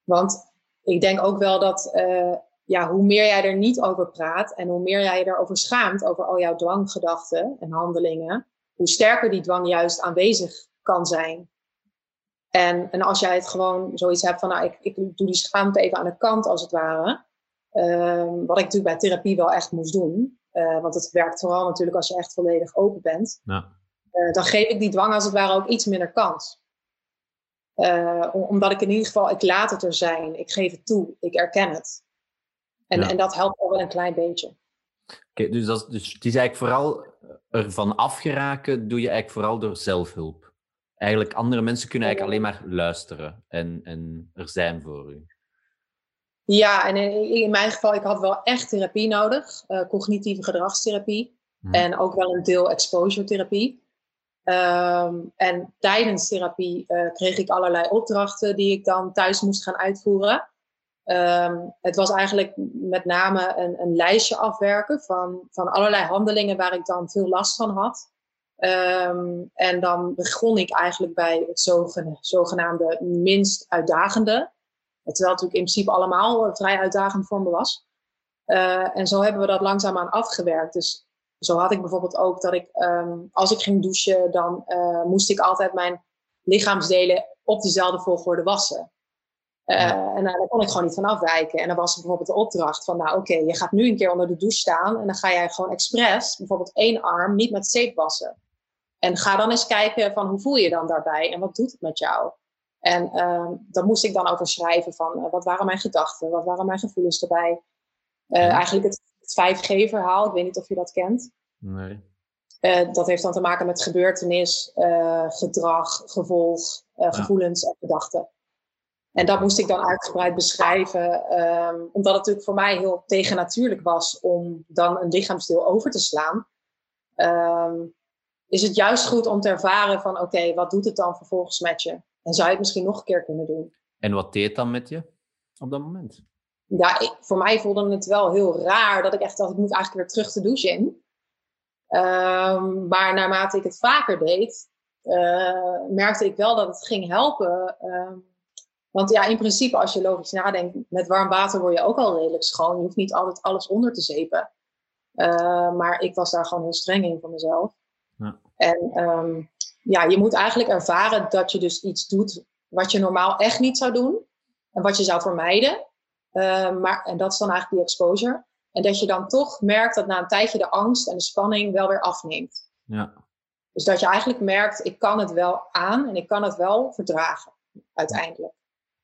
[SPEAKER 2] want ik denk ook wel dat uh, ja, hoe meer jij er niet over praat en hoe meer jij je erover schaamt, over al jouw dwanggedachten en handelingen, hoe sterker die dwang juist aanwezig kan zijn. En, en als jij het gewoon zoiets hebt van, nou, ik, ik doe die schaamte even aan de kant als het ware. Um, wat ik natuurlijk bij therapie wel echt moest doen. Uh, want het werkt vooral natuurlijk als je echt volledig open bent. Ja. Uh, dan geef ik die dwang als het ware ook iets minder kans. Uh, omdat ik in ieder geval, ik laat het er zijn. Ik geef het toe. Ik erken het. En, en dat helpt al wel een klein beetje.
[SPEAKER 1] Oké, dus, dat, dus het is eigenlijk vooral ervan afgeraken, doe je eigenlijk vooral door zelfhulp. Eigenlijk andere mensen kunnen eigenlijk alleen maar luisteren en, en er zijn voor u.
[SPEAKER 2] Ja, en in, in mijn geval, ik had wel echt therapie nodig. Uh, cognitieve gedragstherapie. Hmm. En ook wel een deel exposure therapie. Um, en tijdens therapie uh, kreeg ik allerlei opdrachten die ik dan thuis moest gaan uitvoeren. Um, het was eigenlijk met name een, een, lijstje afwerken van, van allerlei handelingen waar ik dan veel last van had. Um, en dan begon ik eigenlijk bij het zogenaamde minst uitdagende. Terwijl het natuurlijk in principe allemaal vrij uitdagend voor me was. Uh, en zo hebben we dat langzaamaan afgewerkt. Dus zo had ik bijvoorbeeld ook dat ik, um, als ik ging douchen, dan uh, moest ik altijd mijn lichaamsdelen op dezelfde volgorde wassen. Uh, En daar kon ik gewoon niet van afwijken. En dan was bijvoorbeeld de opdracht van, nou oké, okay, je gaat nu een keer onder de douche staan en dan ga jij gewoon expres bijvoorbeeld één arm niet met zeep wassen. En ga dan eens kijken van hoe voel je dan daarbij en wat doet het met jou? En uh, daar moest ik dan over schrijven van uh, wat waren mijn gedachten, wat waren mijn gevoelens erbij. Uh, eigenlijk het, het 5G-verhaal, ik weet niet of je dat kent.
[SPEAKER 1] Nee.
[SPEAKER 2] dat heeft dan te maken met gebeurtenis, gedrag, gevolg, gevoelens en gedachten. En dat moest ik dan uitgebreid beschrijven, um, omdat het natuurlijk voor mij heel tegennatuurlijk was om dan een lichaamsdeel over te slaan. Um, is het juist goed om te ervaren van oké, wat doet het dan vervolgens met je? En zou je het misschien nog een keer kunnen doen?
[SPEAKER 1] En wat deed dan met je op dat moment?
[SPEAKER 2] Ja, ik, voor mij voelde het wel heel raar dat ik echt dacht, ik moet eigenlijk weer terug de douche in. Um, maar naarmate ik het vaker deed, uh, merkte ik wel dat het ging helpen. Want ja, in principe, als je logisch nadenkt, met warm water word je ook al redelijk schoon. Je hoeft niet altijd alles onder te zepen. Uh, maar ik was daar gewoon heel streng in voor mezelf. Ja. En um, ja, je moet eigenlijk ervaren dat je dus iets doet wat je normaal echt niet zou doen. En wat je zou vermijden. Uh, maar, en dat is dan eigenlijk die exposure. En dat je dan toch merkt dat na een tijdje de angst en de spanning wel weer afneemt.
[SPEAKER 1] Ja.
[SPEAKER 2] Dus dat je eigenlijk merkt, ik kan het wel aan en ik kan het wel verdragen, uiteindelijk.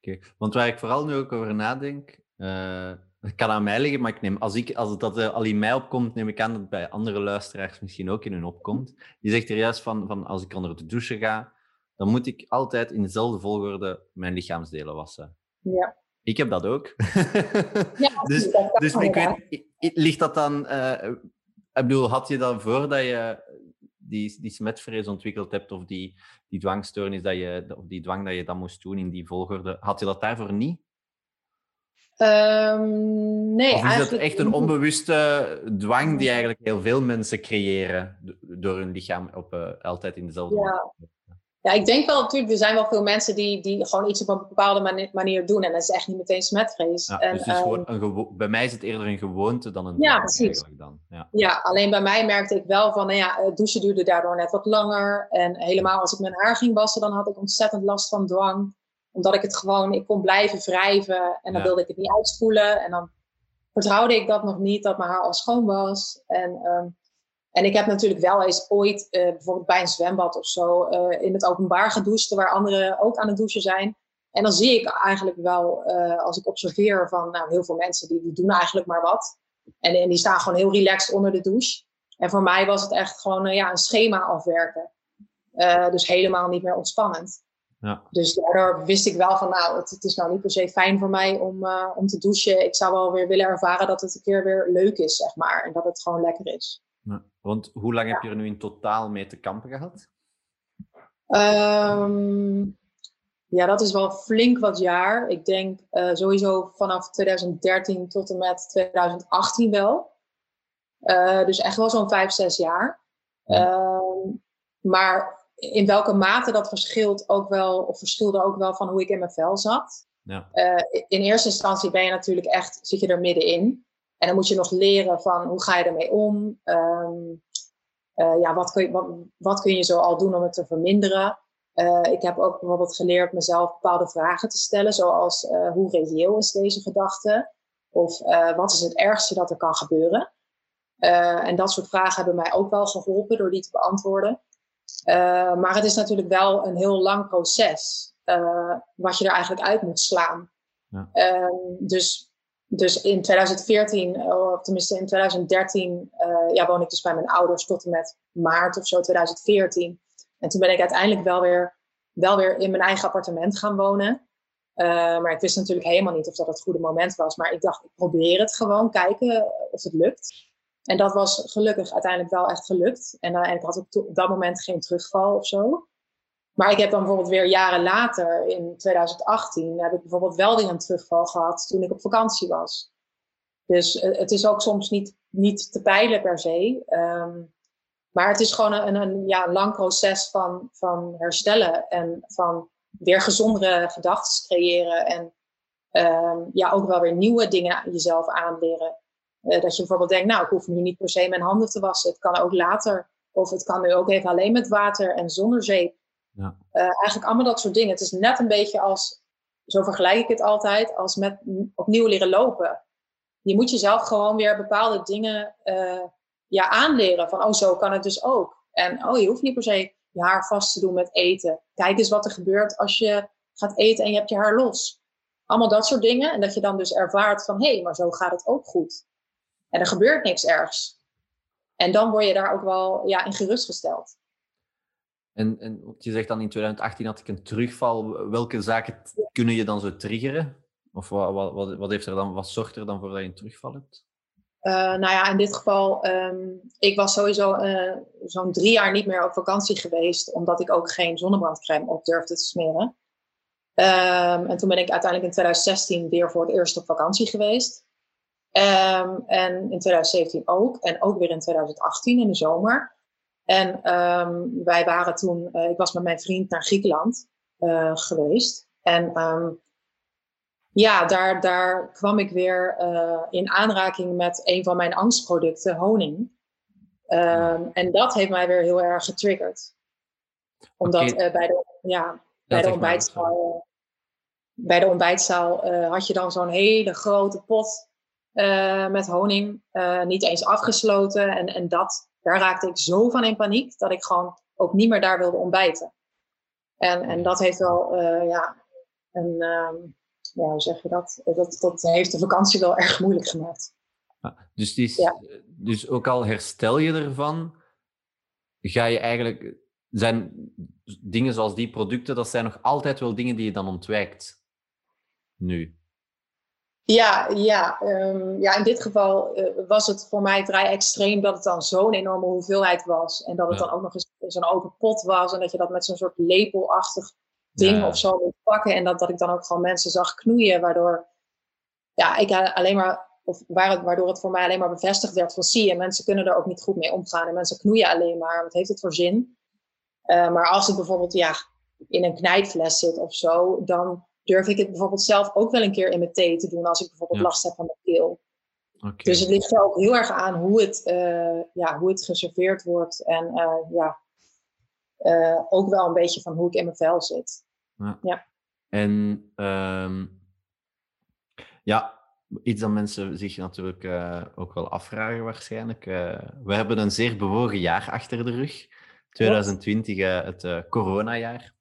[SPEAKER 1] Okay. Want waar ik vooral nu ook over nadenk, uh, het kan aan mij liggen, maar ik neem, als, ik, als dat uh, al in mij opkomt, neem ik aan dat het bij andere luisteraars misschien ook in hun opkomt. Je zegt er juist van, van als ik onder de douche ga, dan moet ik altijd in dezelfde volgorde mijn lichaamsdelen wassen.
[SPEAKER 2] Ja.
[SPEAKER 1] Ik heb dat ook. (laughs) Ja, (laughs) dus dus ik weet, ligt dat dan... Uh, ik bedoel, had je dan voordat je die, die smetvrees ontwikkeld hebt of die, die dwangstoornis dat je, of die dwang dat je dat moest doen in die volgorde, had je dat daarvoor niet?
[SPEAKER 2] Um, nee,
[SPEAKER 1] of is het echt een onbewuste dwang die eigenlijk heel veel mensen creëren door hun lichaam op, uh, altijd in dezelfde
[SPEAKER 2] ja. Ja, ik denk wel natuurlijk, er zijn wel veel mensen die, die gewoon iets op een bepaalde manier doen. En dat is echt niet meteen smetvrees.
[SPEAKER 1] Ja,
[SPEAKER 2] en,
[SPEAKER 1] dus het is ehm, een bij mij is het eerder een gewoonte dan een
[SPEAKER 2] ja, precies. Dan. Ja. ja, alleen bij mij merkte ik wel van, nou ja, douchen duurde daardoor net wat langer. En helemaal als ik mijn haar ging wassen, dan had ik ontzettend last van dwang. Omdat ik het gewoon, ik kon blijven wrijven en dan wilde ik het niet uitspoelen. En dan vertrouwde ik dat nog niet, dat mijn haar al schoon was. En... Um, en ik heb natuurlijk wel eens ooit, uh, bijvoorbeeld bij een zwembad of zo, uh, in het openbaar gedoucht, waar anderen ook aan het douchen zijn. En dan zie ik eigenlijk wel, uh, als ik observeer van nou, heel veel mensen die, die doen eigenlijk maar wat. En, en die staan gewoon heel relaxed onder de douche. En voor mij was het echt gewoon ja, een schema afwerken. dus helemaal niet meer ontspannend.
[SPEAKER 1] Ja.
[SPEAKER 2] Dus daardoor wist ik wel van, nou, het, het, is nou niet per se fijn voor mij om, om te douchen. Ik zou wel weer willen ervaren dat het een keer weer leuk is, zeg maar. En dat het gewoon lekker is.
[SPEAKER 1] Ja. Want hoe lang heb je er nu in totaal mee te kampen gehad?
[SPEAKER 2] Um, ja, dat is wel flink wat jaar. Ik denk uh, sowieso vanaf 2013 tot en met 2018 wel. Uh, dus echt wel zo'n vijf, zes jaar. Ehm, maar in welke mate dat verschilt ook wel, of verschilde ook wel van hoe ik in mijn vel zat. Ja. in eerste instantie ben je natuurlijk echt, zit je er middenin. En dan moet je nog leren van hoe ga je ermee om? Ehm, ja, wat, kun je, wat, wat, kun je zo al doen om het te verminderen? Uh, ik heb ook bijvoorbeeld geleerd mezelf bepaalde vragen te stellen, zoals hoe reëel is deze gedachte? Of wat is het ergste dat er kan gebeuren? en dat soort vragen hebben mij ook wel geholpen door die te beantwoorden. Maar het is natuurlijk wel een heel lang proces, wat je er eigenlijk uit moet slaan. Ja. Ehm, dus, dus in 2014, of tenminste in 2013, ja, woon ik dus bij mijn ouders tot en met maart of zo 2014. En toen ben ik uiteindelijk wel weer, wel weer in mijn eigen appartement gaan wonen. Uh, maar ik wist natuurlijk helemaal niet of dat het goede moment was. Maar ik dacht, ik probeer het gewoon, kijken of het lukt. En dat was gelukkig uiteindelijk wel echt gelukt. En, uh, ik had op, op dat moment geen terugval of zo. Maar ik heb dan bijvoorbeeld weer jaren later, in 2018, heb ik bijvoorbeeld wel weer een terugval gehad toen ik op vakantie was. Dus uh, het is ook soms niet, niet te peilen per se. Um, maar het is gewoon een, een ja, lang proces van, van herstellen en van weer gezondere gedachten creëren. En um, ja, ook wel weer nieuwe dingen jezelf aanleren. Uh, dat je bijvoorbeeld denkt, nou, ik hoef nu niet per se mijn handen te wassen. Het kan ook later. Of het kan nu ook even alleen met water en zonder zeep. Ja. Uh, eigenlijk allemaal dat soort dingen. Het is net een beetje als, zo vergelijk ik het altijd, als met opnieuw leren lopen. Je moet jezelf gewoon weer bepaalde dingen uh, ja, aanleren van, oh, zo kan het dus ook. En oh, je hoeft niet per se je haar vast te doen met eten. Kijk eens wat er gebeurt als je gaat eten en je hebt je haar los. Allemaal dat soort dingen. En dat je dan dus ervaart van, hé, hey, maar zo gaat het ook goed. En er gebeurt niks ergs. En dan word je daar ook wel ja, in gerustgesteld.
[SPEAKER 1] En, en je zegt dan in 2018 had ik een terugval. Welke zaken kunnen je dan zo triggeren? Of wat, wat, wat, heeft er dan, wat zorgt er dan voor dat je een terugval hebt?
[SPEAKER 2] Uh, nou ja, in dit geval, um, ik was sowieso uh, zo'n drie jaar niet meer op vakantie geweest, omdat ik ook geen zonnebrandcrème op durfde te smeren. Um, en toen ben ik uiteindelijk in 2016 weer voor het eerst op vakantie geweest. Um, en in 2017 ook. En ook weer in 2018 in de zomer. En wij waren toen, uh, ik was met mijn vriend naar Griekenland geweest. En ja, daar, daar kwam ik weer uh, in aanraking met een van mijn angstproducten, honing. En dat heeft mij weer heel erg getriggerd. Omdat okay. bij de, ja, bij de ontbijtzaal, bij de ontbijtzaal had je dan zo'n hele grote pot met honing. niet eens afgesloten. En, en dat, daar raakte ik zo van in paniek dat ik gewoon ook niet meer daar wilde ontbijten. En, en dat heeft wel ja, een, um, ja, hoe zeg je dat? dat? Dat heeft de vakantie wel erg moeilijk gemaakt.
[SPEAKER 1] dus, is, dus ook al herstel je ervan, ga je eigenlijk. Zijn dingen zoals die producten, dat zijn nog altijd wel dingen die je dan ontwijkt. Nu.
[SPEAKER 2] Ja, ja, um, ja in dit geval uh, was het voor mij vrij extreem dat het dan zo'n enorme hoeveelheid was. En dat het dan ook nog eens zo'n open pot was. En dat je dat met zo'n soort lepelachtig ding of zo moet pakken. En dat, dat ik dan ook gewoon mensen zag knoeien, waardoor ja, ik alleen maar, of waardoor het voor mij alleen maar bevestigd werd van zie je, mensen kunnen er ook niet goed mee omgaan. En mensen knoeien alleen maar. Wat heeft het voor zin? Uh, maar als het bijvoorbeeld ja, in een knijpfles zit of zo, dan durf ik het bijvoorbeeld zelf ook wel een keer in mijn thee te doen als ik bijvoorbeeld last heb van de keel. Okay. Dus het ligt er ook heel erg aan hoe het, uh, ja, hoe het geserveerd wordt. En uh, ja, uh, ook wel een beetje van hoe ik in mijn vel zit. Ja. ja.
[SPEAKER 1] En um, ja, iets dat mensen zich natuurlijk ook wel afvragen waarschijnlijk. We hebben een zeer bewogen jaar achter de rug. 2020, het coronajaar.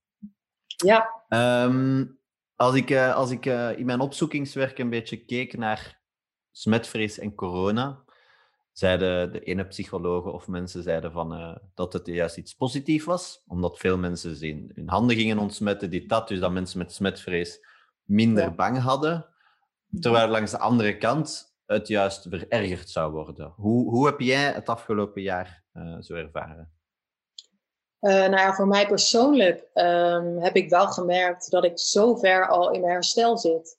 [SPEAKER 2] Ja.
[SPEAKER 1] Um, als ik, als ik in mijn opzoekingswerk een beetje keek naar smetvrees en corona, zeiden de ene psychologen of mensen zeiden van, uh, dat het juist iets positiefs was, omdat veel mensen in hun handen gingen ontsmetten, dit dat, dus dat mensen met smetvrees minder bang hadden, terwijl langs de andere kant het juist verergerd zou worden. Hoe, hoe heb jij het afgelopen jaar uh, zo ervaren?
[SPEAKER 2] Uh, nou ja, voor mij persoonlijk um, heb ik wel gemerkt dat ik zo ver al in mijn herstel zit.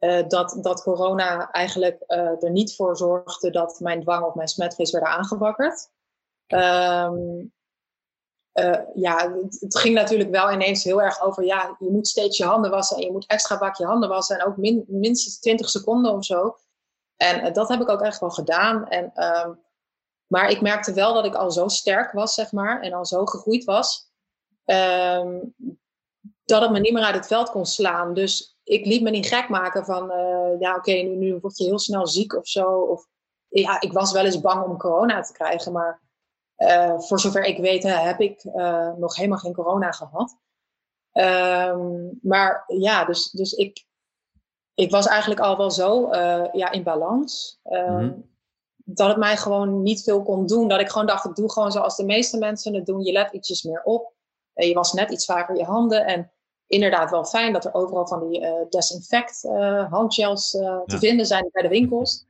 [SPEAKER 2] Uh, dat, dat corona eigenlijk uh, er niet voor zorgde dat mijn dwang of mijn smetvrees werden aangewakkerd. Um, ja, het, ging natuurlijk wel ineens heel erg over, ja, je moet steeds je handen wassen en je moet extra vaak je handen wassen en ook min, minstens 20 seconden of zo. En dat heb ik ook echt wel gedaan. En, um, maar ik merkte wel dat ik al zo sterk was, zeg maar, en al zo gegroeid was, um, dat het me niet meer uit het veld kon slaan. Dus ik liet me niet gek maken van, uh, ja, oké, nu, nu word je heel snel ziek of zo. Of, ja, ik was wel eens bang om corona te krijgen, maar uh, voor zover ik weet heb ik uh, nog helemaal geen corona gehad. Um, maar ja, dus, dus ik, ik was eigenlijk al wel zo ja, in balans. Um, Dat het mij gewoon niet veel kon doen. Dat ik gewoon dacht, ik doe gewoon zoals de meeste mensen het doen. Je let ietsjes meer op. je was net iets vaker je handen. En inderdaad wel fijn dat er overal van die uh, desinfect uh, handgels uh, te vinden zijn bij de winkels.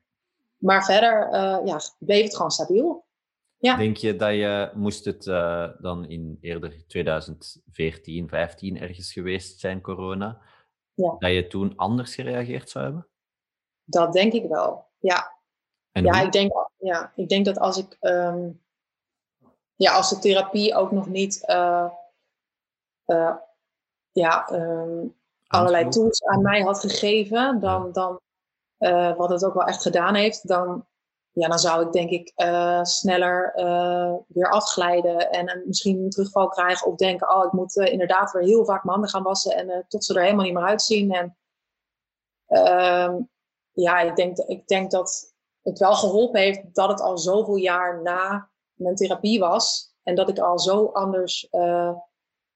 [SPEAKER 2] Maar verder ja, bleef het gewoon stabiel.
[SPEAKER 1] Ja. Denk je dat je, moest het dan in eerder 2014, 15 ergens geweest zijn, corona, ja. dat je toen anders gereageerd zou hebben?
[SPEAKER 2] Dat denk ik wel, ja. En ja, ik denk, ja, ik denk dat als ik, um, ja, als de therapie ook nog niet ja, um, allerlei tools aan mij had gegeven, dan, dan uh, wat het ook wel echt gedaan heeft, dan, ja, dan zou ik denk ik uh, sneller uh, weer afglijden en misschien een terugval krijgen of denken, oh, ik moet inderdaad weer heel vaak mijn handen gaan wassen en tot ze er helemaal niet meer uitzien. En ehm, ja, ik denk, ik denk dat het wel geholpen heeft dat het al zoveel jaar na mijn therapie was en dat ik al zo anders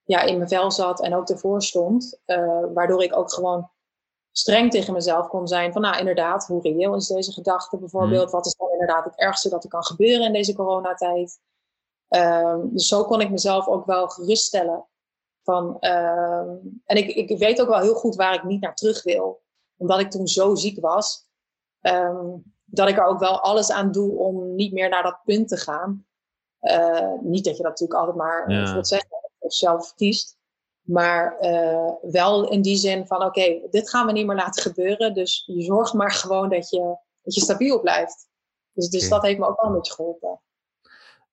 [SPEAKER 2] ja, in mijn vel zat en ook ervoor stond. Uh, waardoor ik ook gewoon streng tegen mezelf kon zijn van, nou inderdaad, hoe reëel is deze gedachte bijvoorbeeld? Mm. Wat is dan inderdaad het ergste dat er kan gebeuren in deze coronatijd? Um, dus zo kon ik mezelf ook wel geruststellen. Van, um, en ik, ik weet ook wel heel goed waar ik niet naar terug wil. Omdat ik toen zo ziek was, um, dat ik er ook wel alles aan doe om niet meer naar dat punt te gaan. Uh, niet dat je dat natuurlijk altijd maar ja. zeggen of zelf kiest. Maar uh, wel in die zin van, oké, dit gaan we niet meer laten gebeuren. Dus je zorgt maar gewoon dat je, dat je stabiel blijft. Dus, dus dat heeft me ook wel een beetje geholpen.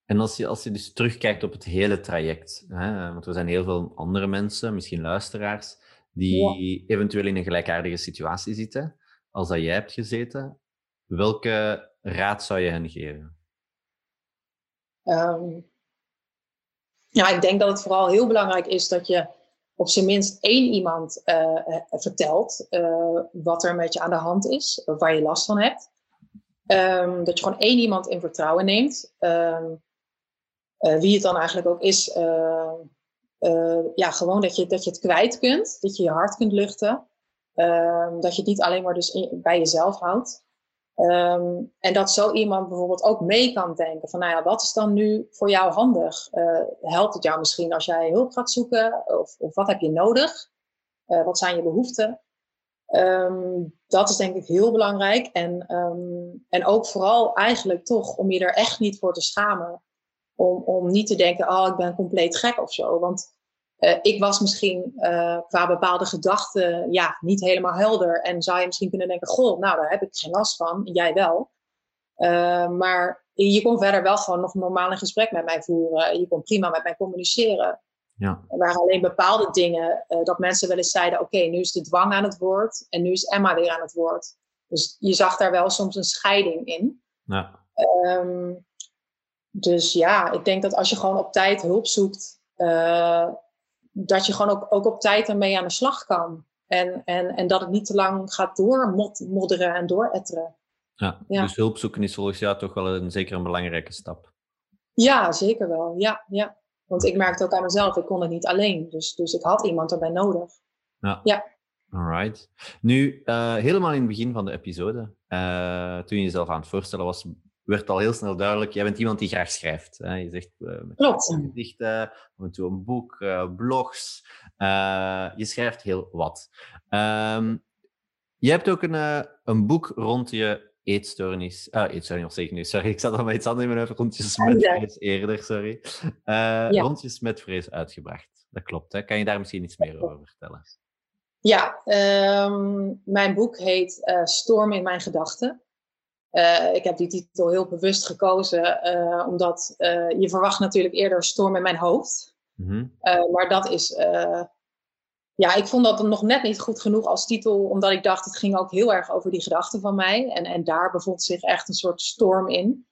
[SPEAKER 1] En als je, als je dus terugkijkt op het hele traject, hè, want er zijn heel veel andere mensen, misschien luisteraars, die eventueel in een gelijkaardige situatie zitten als dat jij hebt gezeten. Welke raad zou je hen geven?
[SPEAKER 2] Um, ja, ik denk dat het vooral heel belangrijk is dat je op zijn minst één iemand uh, vertelt uh, wat er met je aan de hand is, waar je last van hebt. Um, dat je gewoon één iemand in vertrouwen neemt. Uh, wie het dan eigenlijk ook is. ja, gewoon dat je, dat je het kwijt kunt. Dat je je hart kunt luchten. Dat je het niet alleen maar dus bij jezelf houdt. Um, en dat zo iemand bijvoorbeeld ook mee kan denken van, nou ja, wat is dan nu voor jou handig? Uh, helpt het jou misschien als jij hulp gaat zoeken? Of, of wat heb je nodig? Uh, wat zijn je behoeften? Um, dat is denk ik heel belangrijk. En, um, en ook vooral eigenlijk toch om je er echt niet voor te schamen. Om, om niet te denken, oh, ik ben compleet gek of zo. Want uh, ik was misschien uh, qua bepaalde gedachten ja, niet helemaal helder. En zou je misschien kunnen denken, goh, nou daar heb ik geen last van. Jij wel. Uh, maar je kon verder wel gewoon nog normaal een gesprek met mij voeren. Je kon prima met mij communiceren. Ja. Er waren alleen bepaalde dingen dat mensen wel eens zeiden, oké, okay, nu is de dwang aan het woord. En nu is Emma weer aan het woord. Dus je zag daar wel soms een scheiding in. Ja. Um, dus ja, ik denk dat als je gewoon op tijd hulp zoekt, uh, dat je gewoon ook, ook op tijd ermee aan de slag kan. En, en, en dat het niet te lang gaat doormodderen en dooretteren.
[SPEAKER 1] Ja, ja, dus hulp zoeken is volgens jou toch wel een, zeker een belangrijke stap.
[SPEAKER 2] Ja, zeker wel. Ja, ja. Want ik merkte ook aan mezelf, ik kon het niet alleen. Dus, dus ik had iemand erbij nodig. Ja. ja.
[SPEAKER 1] Alright. Nu, uh, helemaal in het begin van de episode, uh, toen je jezelf aan het voorstellen was, werd al heel snel duidelijk, jij bent iemand die graag schrijft. Hè? Je zegt uh, met gedichten, af en toe een boek, uh, blogs. Uh, je schrijft heel wat. Um, je hebt ook een, een boek rond je eetstoornis. Ah, eetstoornis, of zeker niet. Sorry, ik zat al met iets anders in mijn hoofd. Rondjes met vrees eerder, sorry. Ja. Rondjes met vrees uitgebracht. Dat klopt, hè? Kan je daar misschien iets meer over vertellen?
[SPEAKER 2] Ja, um, mijn boek heet Storm in mijn gedachten. Ik heb die titel heel bewust gekozen, omdat je verwacht natuurlijk eerder storm in mijn hoofd. Mhm. maar dat is ja, ik vond dat nog net niet goed genoeg als titel, omdat ik dacht, het ging ook heel erg over die gedachten van mij. En, en daar bevond zich echt een soort storm in.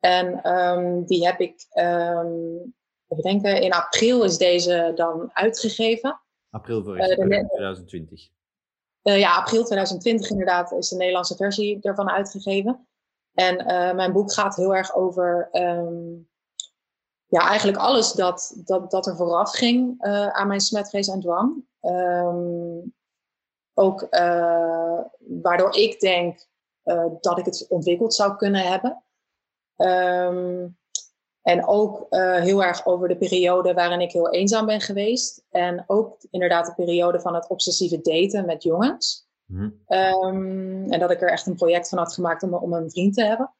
[SPEAKER 2] En ehm, die heb ik, um, even denken, in april is deze dan uitgegeven.
[SPEAKER 1] April voor uh, 2020.
[SPEAKER 2] Uh, ja, april 2020 inderdaad is de Nederlandse versie ervan uitgegeven. En uh, mijn boek gaat heel erg over um, ja, eigenlijk alles dat, dat, dat er vooraf ging uh, aan mijn smetvrees en dwang. Um, ook waardoor ik denk dat ik het ontwikkeld zou kunnen hebben. Um, en ook heel erg over de periode waarin ik heel eenzaam ben geweest. En ook inderdaad de periode van het obsessieve daten met jongens. Mm. Um, en dat ik er echt een project van had gemaakt om, om een vriend te hebben.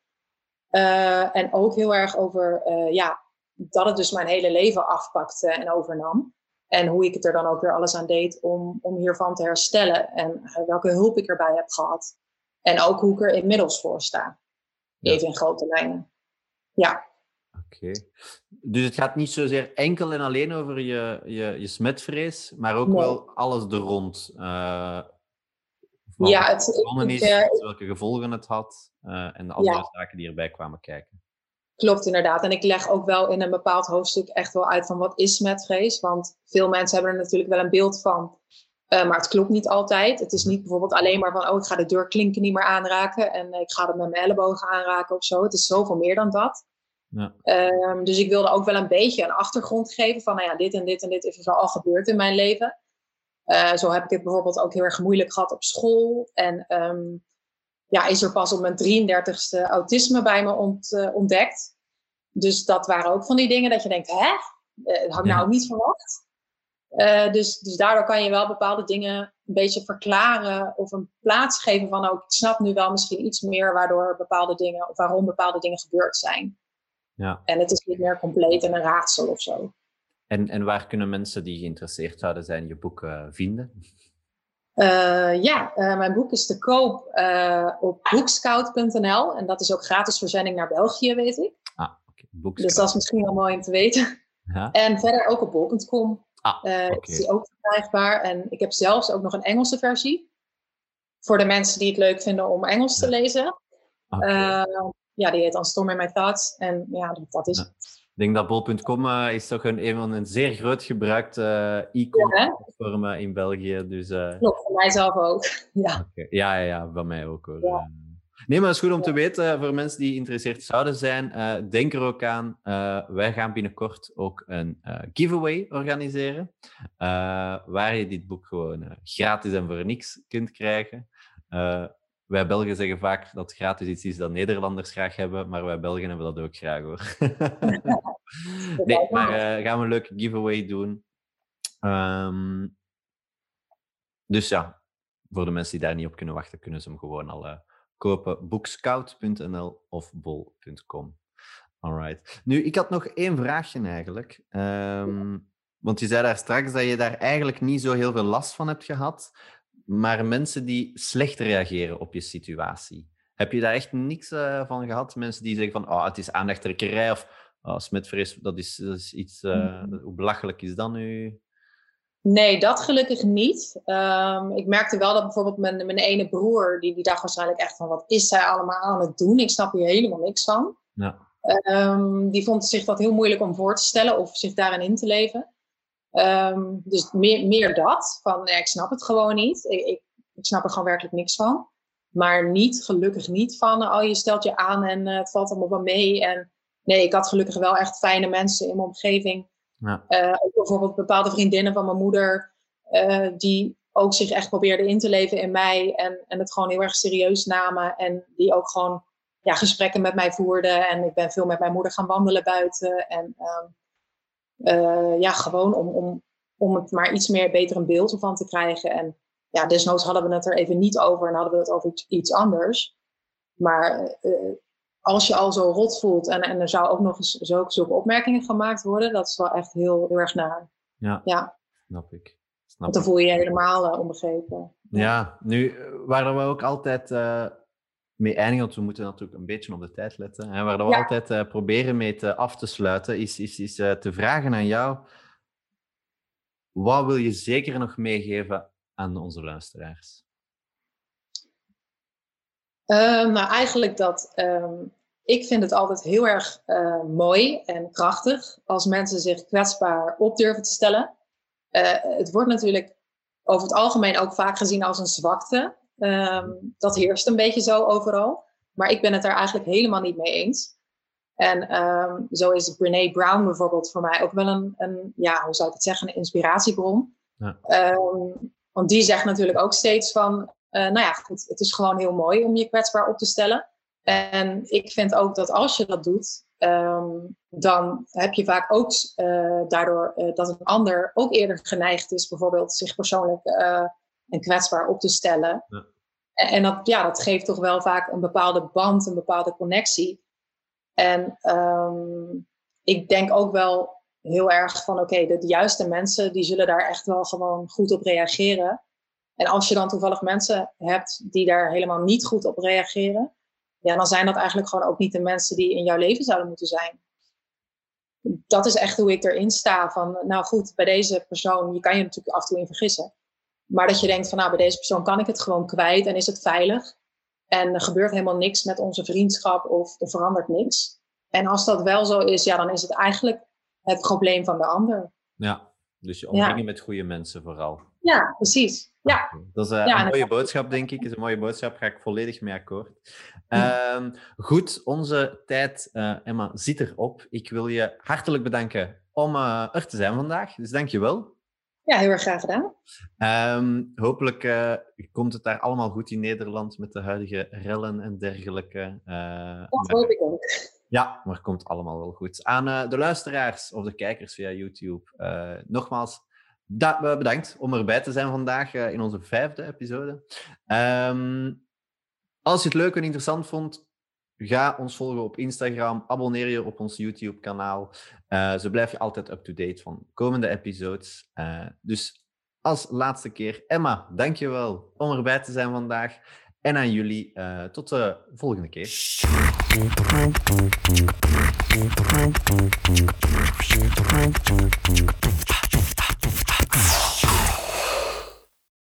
[SPEAKER 2] en ook heel erg over ja, dat het dus mijn hele leven afpakte en overnam. En hoe ik het er dan ook weer alles aan deed om, om hiervan te herstellen. En eh, welke hulp ik erbij heb gehad. En ook hoe ik er inmiddels voor sta. Even in grote lijnen. Ja.
[SPEAKER 1] Oké. Dus het gaat niet zozeer enkel en alleen over je, je, je smetvrees, maar ook wel alles er rond. Uh, ja, het, is, welke gevolgen het had uh, en de andere zaken die erbij kwamen kijken.
[SPEAKER 2] Klopt inderdaad. En ik leg ook wel in een bepaald hoofdstuk echt wel uit van wat is smetvrees. Want veel mensen hebben er natuurlijk wel een beeld van. Uh, maar het klopt niet altijd. Het is niet bijvoorbeeld alleen maar van, oh, ik ga de deurklinken niet meer aanraken en ik ga het met mijn ellebogen aanraken of zo. Het is zoveel meer dan dat. Ja. Um, dus ik wilde ook wel een beetje een achtergrond geven van, nou ja, dit en dit en dit is er al gebeurd in mijn leven. Uh, zo heb ik het bijvoorbeeld ook heel erg moeilijk gehad op school. En um, ja, is er pas op mijn 33ste autisme bij me ont, uh, ontdekt. Dus dat waren ook van die dingen dat je denkt, hè? Dat had ik nou ook niet verwacht. Uh, dus, dus daardoor kan je wel bepaalde dingen een beetje verklaren of een plaats geven van ook, ik snap nu wel misschien iets meer waardoor bepaalde dingen of waarom bepaalde dingen gebeurd zijn. Ja. En het is niet meer compleet en een raadsel of zo.
[SPEAKER 1] En, en waar kunnen mensen die geïnteresseerd zouden zijn je boek vinden?
[SPEAKER 2] Uh, ja, uh, mijn boek is te koop op boekscout.nl. En dat is ook gratis verzending naar België, weet ik. Ah, oké. Okay. Dus dat is misschien wel mooi om te weten. Ja. En verder ook op bol.com. Ah, okay. is ook verkrijgbaar. En ik heb zelfs ook nog een Engelse versie. Voor de mensen die het leuk vinden om Engels te lezen. Okay. ja, die heet dan Storm in My Thoughts. En ja, dat is het.
[SPEAKER 1] Ik denk dat bol.com uh, is toch een, een van een zeer groot gebruikte uh, e-commerce platform in België. Dus, uh...
[SPEAKER 2] Klopt, voor mijzelf ook. (laughs) Ja,
[SPEAKER 1] okay. ja, ja, ja, bij mij ook hoor. Ja. Nee, maar het is goed om te weten voor mensen die geïnteresseerd zouden zijn. denk er ook aan, wij gaan binnenkort ook een giveaway organiseren. waar je dit boek gewoon gratis en voor niks kunt krijgen wij Belgen zeggen vaak dat gratis iets is dat Nederlanders graag hebben, maar wij Belgen hebben dat ook graag hoor. (laughs) nee, maar uh, gaan we een leuke giveaway doen. Um, dus ja, voor de mensen die daar niet op kunnen wachten, kunnen ze hem gewoon al uh, kopen. Bookscout.nl of bol.com. Alright. Nu, ik had nog één vraagje eigenlijk. Um, want je zei daar straks dat je daar eigenlijk niet zo heel veel last van hebt gehad maar mensen die slecht reageren op je situatie. Heb je daar echt niks uh, van gehad? Mensen die zeggen van, oh, het is aandachttrekkerij of oh, smetvrees, dat is, dat is iets... Uh, hoe belachelijk is dat nu?
[SPEAKER 2] Nee, dat gelukkig niet. Um, ik merkte wel dat bijvoorbeeld mijn, mijn ene broer, die, die dacht waarschijnlijk echt van, wat is zij allemaal aan het doen? Ik snap hier helemaal niks van. Ja. Um, die vond zich dat heel moeilijk om voor te stellen of zich daarin in te leven. Um, dus meer, meer dat, van ja, ik snap het gewoon niet. Ik, ik, ik, snap er gewoon werkelijk niks van. Maar niet, gelukkig niet van, oh je stelt je aan en uh, het valt allemaal wel mee. En nee, ik had gelukkig wel echt fijne mensen in mijn omgeving. Ja. Uh, ook bijvoorbeeld bepaalde vriendinnen van mijn moeder, uh, die ook zich echt probeerden in te leven in mij. En, en het gewoon heel erg serieus namen. En die ook gewoon ja, gesprekken met mij voerden. En ik ben veel met mijn moeder gaan wandelen buiten. En um, uh, ja, gewoon om, om, om het maar iets meer beter een beeld ervan te krijgen. En ja, desnoods hadden we het er even niet over en hadden we het over iets, iets anders. Maar uh, als je al zo rot voelt en, en er zou ook nog eens zulke, zulke opmerkingen gemaakt worden, dat is wel echt heel, heel erg naar.
[SPEAKER 1] Ja, ja. snap ik. Snap
[SPEAKER 2] Want dan voel je je helemaal uh, onbegrepen.
[SPEAKER 1] Ja, nu waren we ook altijd mee eindigen, want we moeten natuurlijk een beetje op de tijd letten. Hè, waar we altijd uh, proberen mee te, af te sluiten, is, is, is uh, te vragen aan jou: wat wil je zeker nog meegeven aan onze luisteraars?
[SPEAKER 2] Uh, nou, eigenlijk dat. Um, ik vind het altijd heel erg uh, mooi en krachtig als mensen zich kwetsbaar op durven te stellen. Het wordt natuurlijk over het algemeen ook vaak gezien als een zwakte. Um, dat heerst een beetje zo overal. Maar ik ben het daar eigenlijk helemaal niet mee eens. En um, zo is Brene Brown bijvoorbeeld voor mij ook wel een, een ja, hoe zou ik het zeggen, een inspiratiebron. Ja. Um, want die zegt natuurlijk ook steeds van, uh, nou ja, goed, het is gewoon heel mooi om je kwetsbaar op te stellen. En ik vind ook dat als je dat doet, um, dan heb je vaak ook uh, daardoor uh, dat een ander ook eerder geneigd is, bijvoorbeeld zich persoonlijk en kwetsbaar op te stellen. Ja. En, dat, ja, dat geeft toch wel vaak een bepaalde band, een bepaalde connectie. En um, ik denk ook wel heel erg van, oké, okay, de, de juiste mensen, die zullen daar echt wel gewoon goed op reageren. En als je dan toevallig mensen hebt die daar helemaal niet goed op reageren, ja, dan zijn dat eigenlijk gewoon ook niet de mensen die in jouw leven zouden moeten zijn. Dat is echt hoe ik erin sta. Van, nou goed, bij deze persoon, je kan je natuurlijk af en toe in vergissen. Maar dat je denkt van, nou, bij deze persoon kan ik het gewoon kwijt en is het veilig. En er gebeurt helemaal niks met onze vriendschap of er verandert niks. En als dat wel zo is, ja, dan is het eigenlijk het probleem van de ander.
[SPEAKER 1] Ja, dus je omringen met goede mensen vooral.
[SPEAKER 2] Ja, precies. Ja.
[SPEAKER 1] Dat is uh, een mooie boodschap, denk ik. Dat is een mooie boodschap, ga ik volledig mee akkoord. Uh, goed, onze tijd, uh, Emma, zit erop. Ik wil je hartelijk bedanken om uh, er te zijn vandaag. Dus dank je wel.
[SPEAKER 2] Ja, heel erg graag gedaan.
[SPEAKER 1] Um, hopelijk uh, komt het daar allemaal goed in Nederland met de huidige rellen en dergelijke.
[SPEAKER 2] Uh, dat hoop ik ook.
[SPEAKER 1] Ja, maar het komt allemaal wel goed. Aan uh, de luisteraars of de kijkers via YouTube, nogmaals bedankt om erbij te zijn vandaag in onze vijfde episode. Um, als je het leuk en interessant vond, Ga ons volgen op Instagram, abonneer je op ons YouTube-kanaal. Uh, zo blijf je altijd up-to-date van komende episodes. Uh, dus als laatste keer, Emma, dankjewel om erbij te zijn vandaag. En aan jullie, uh, tot de volgende keer.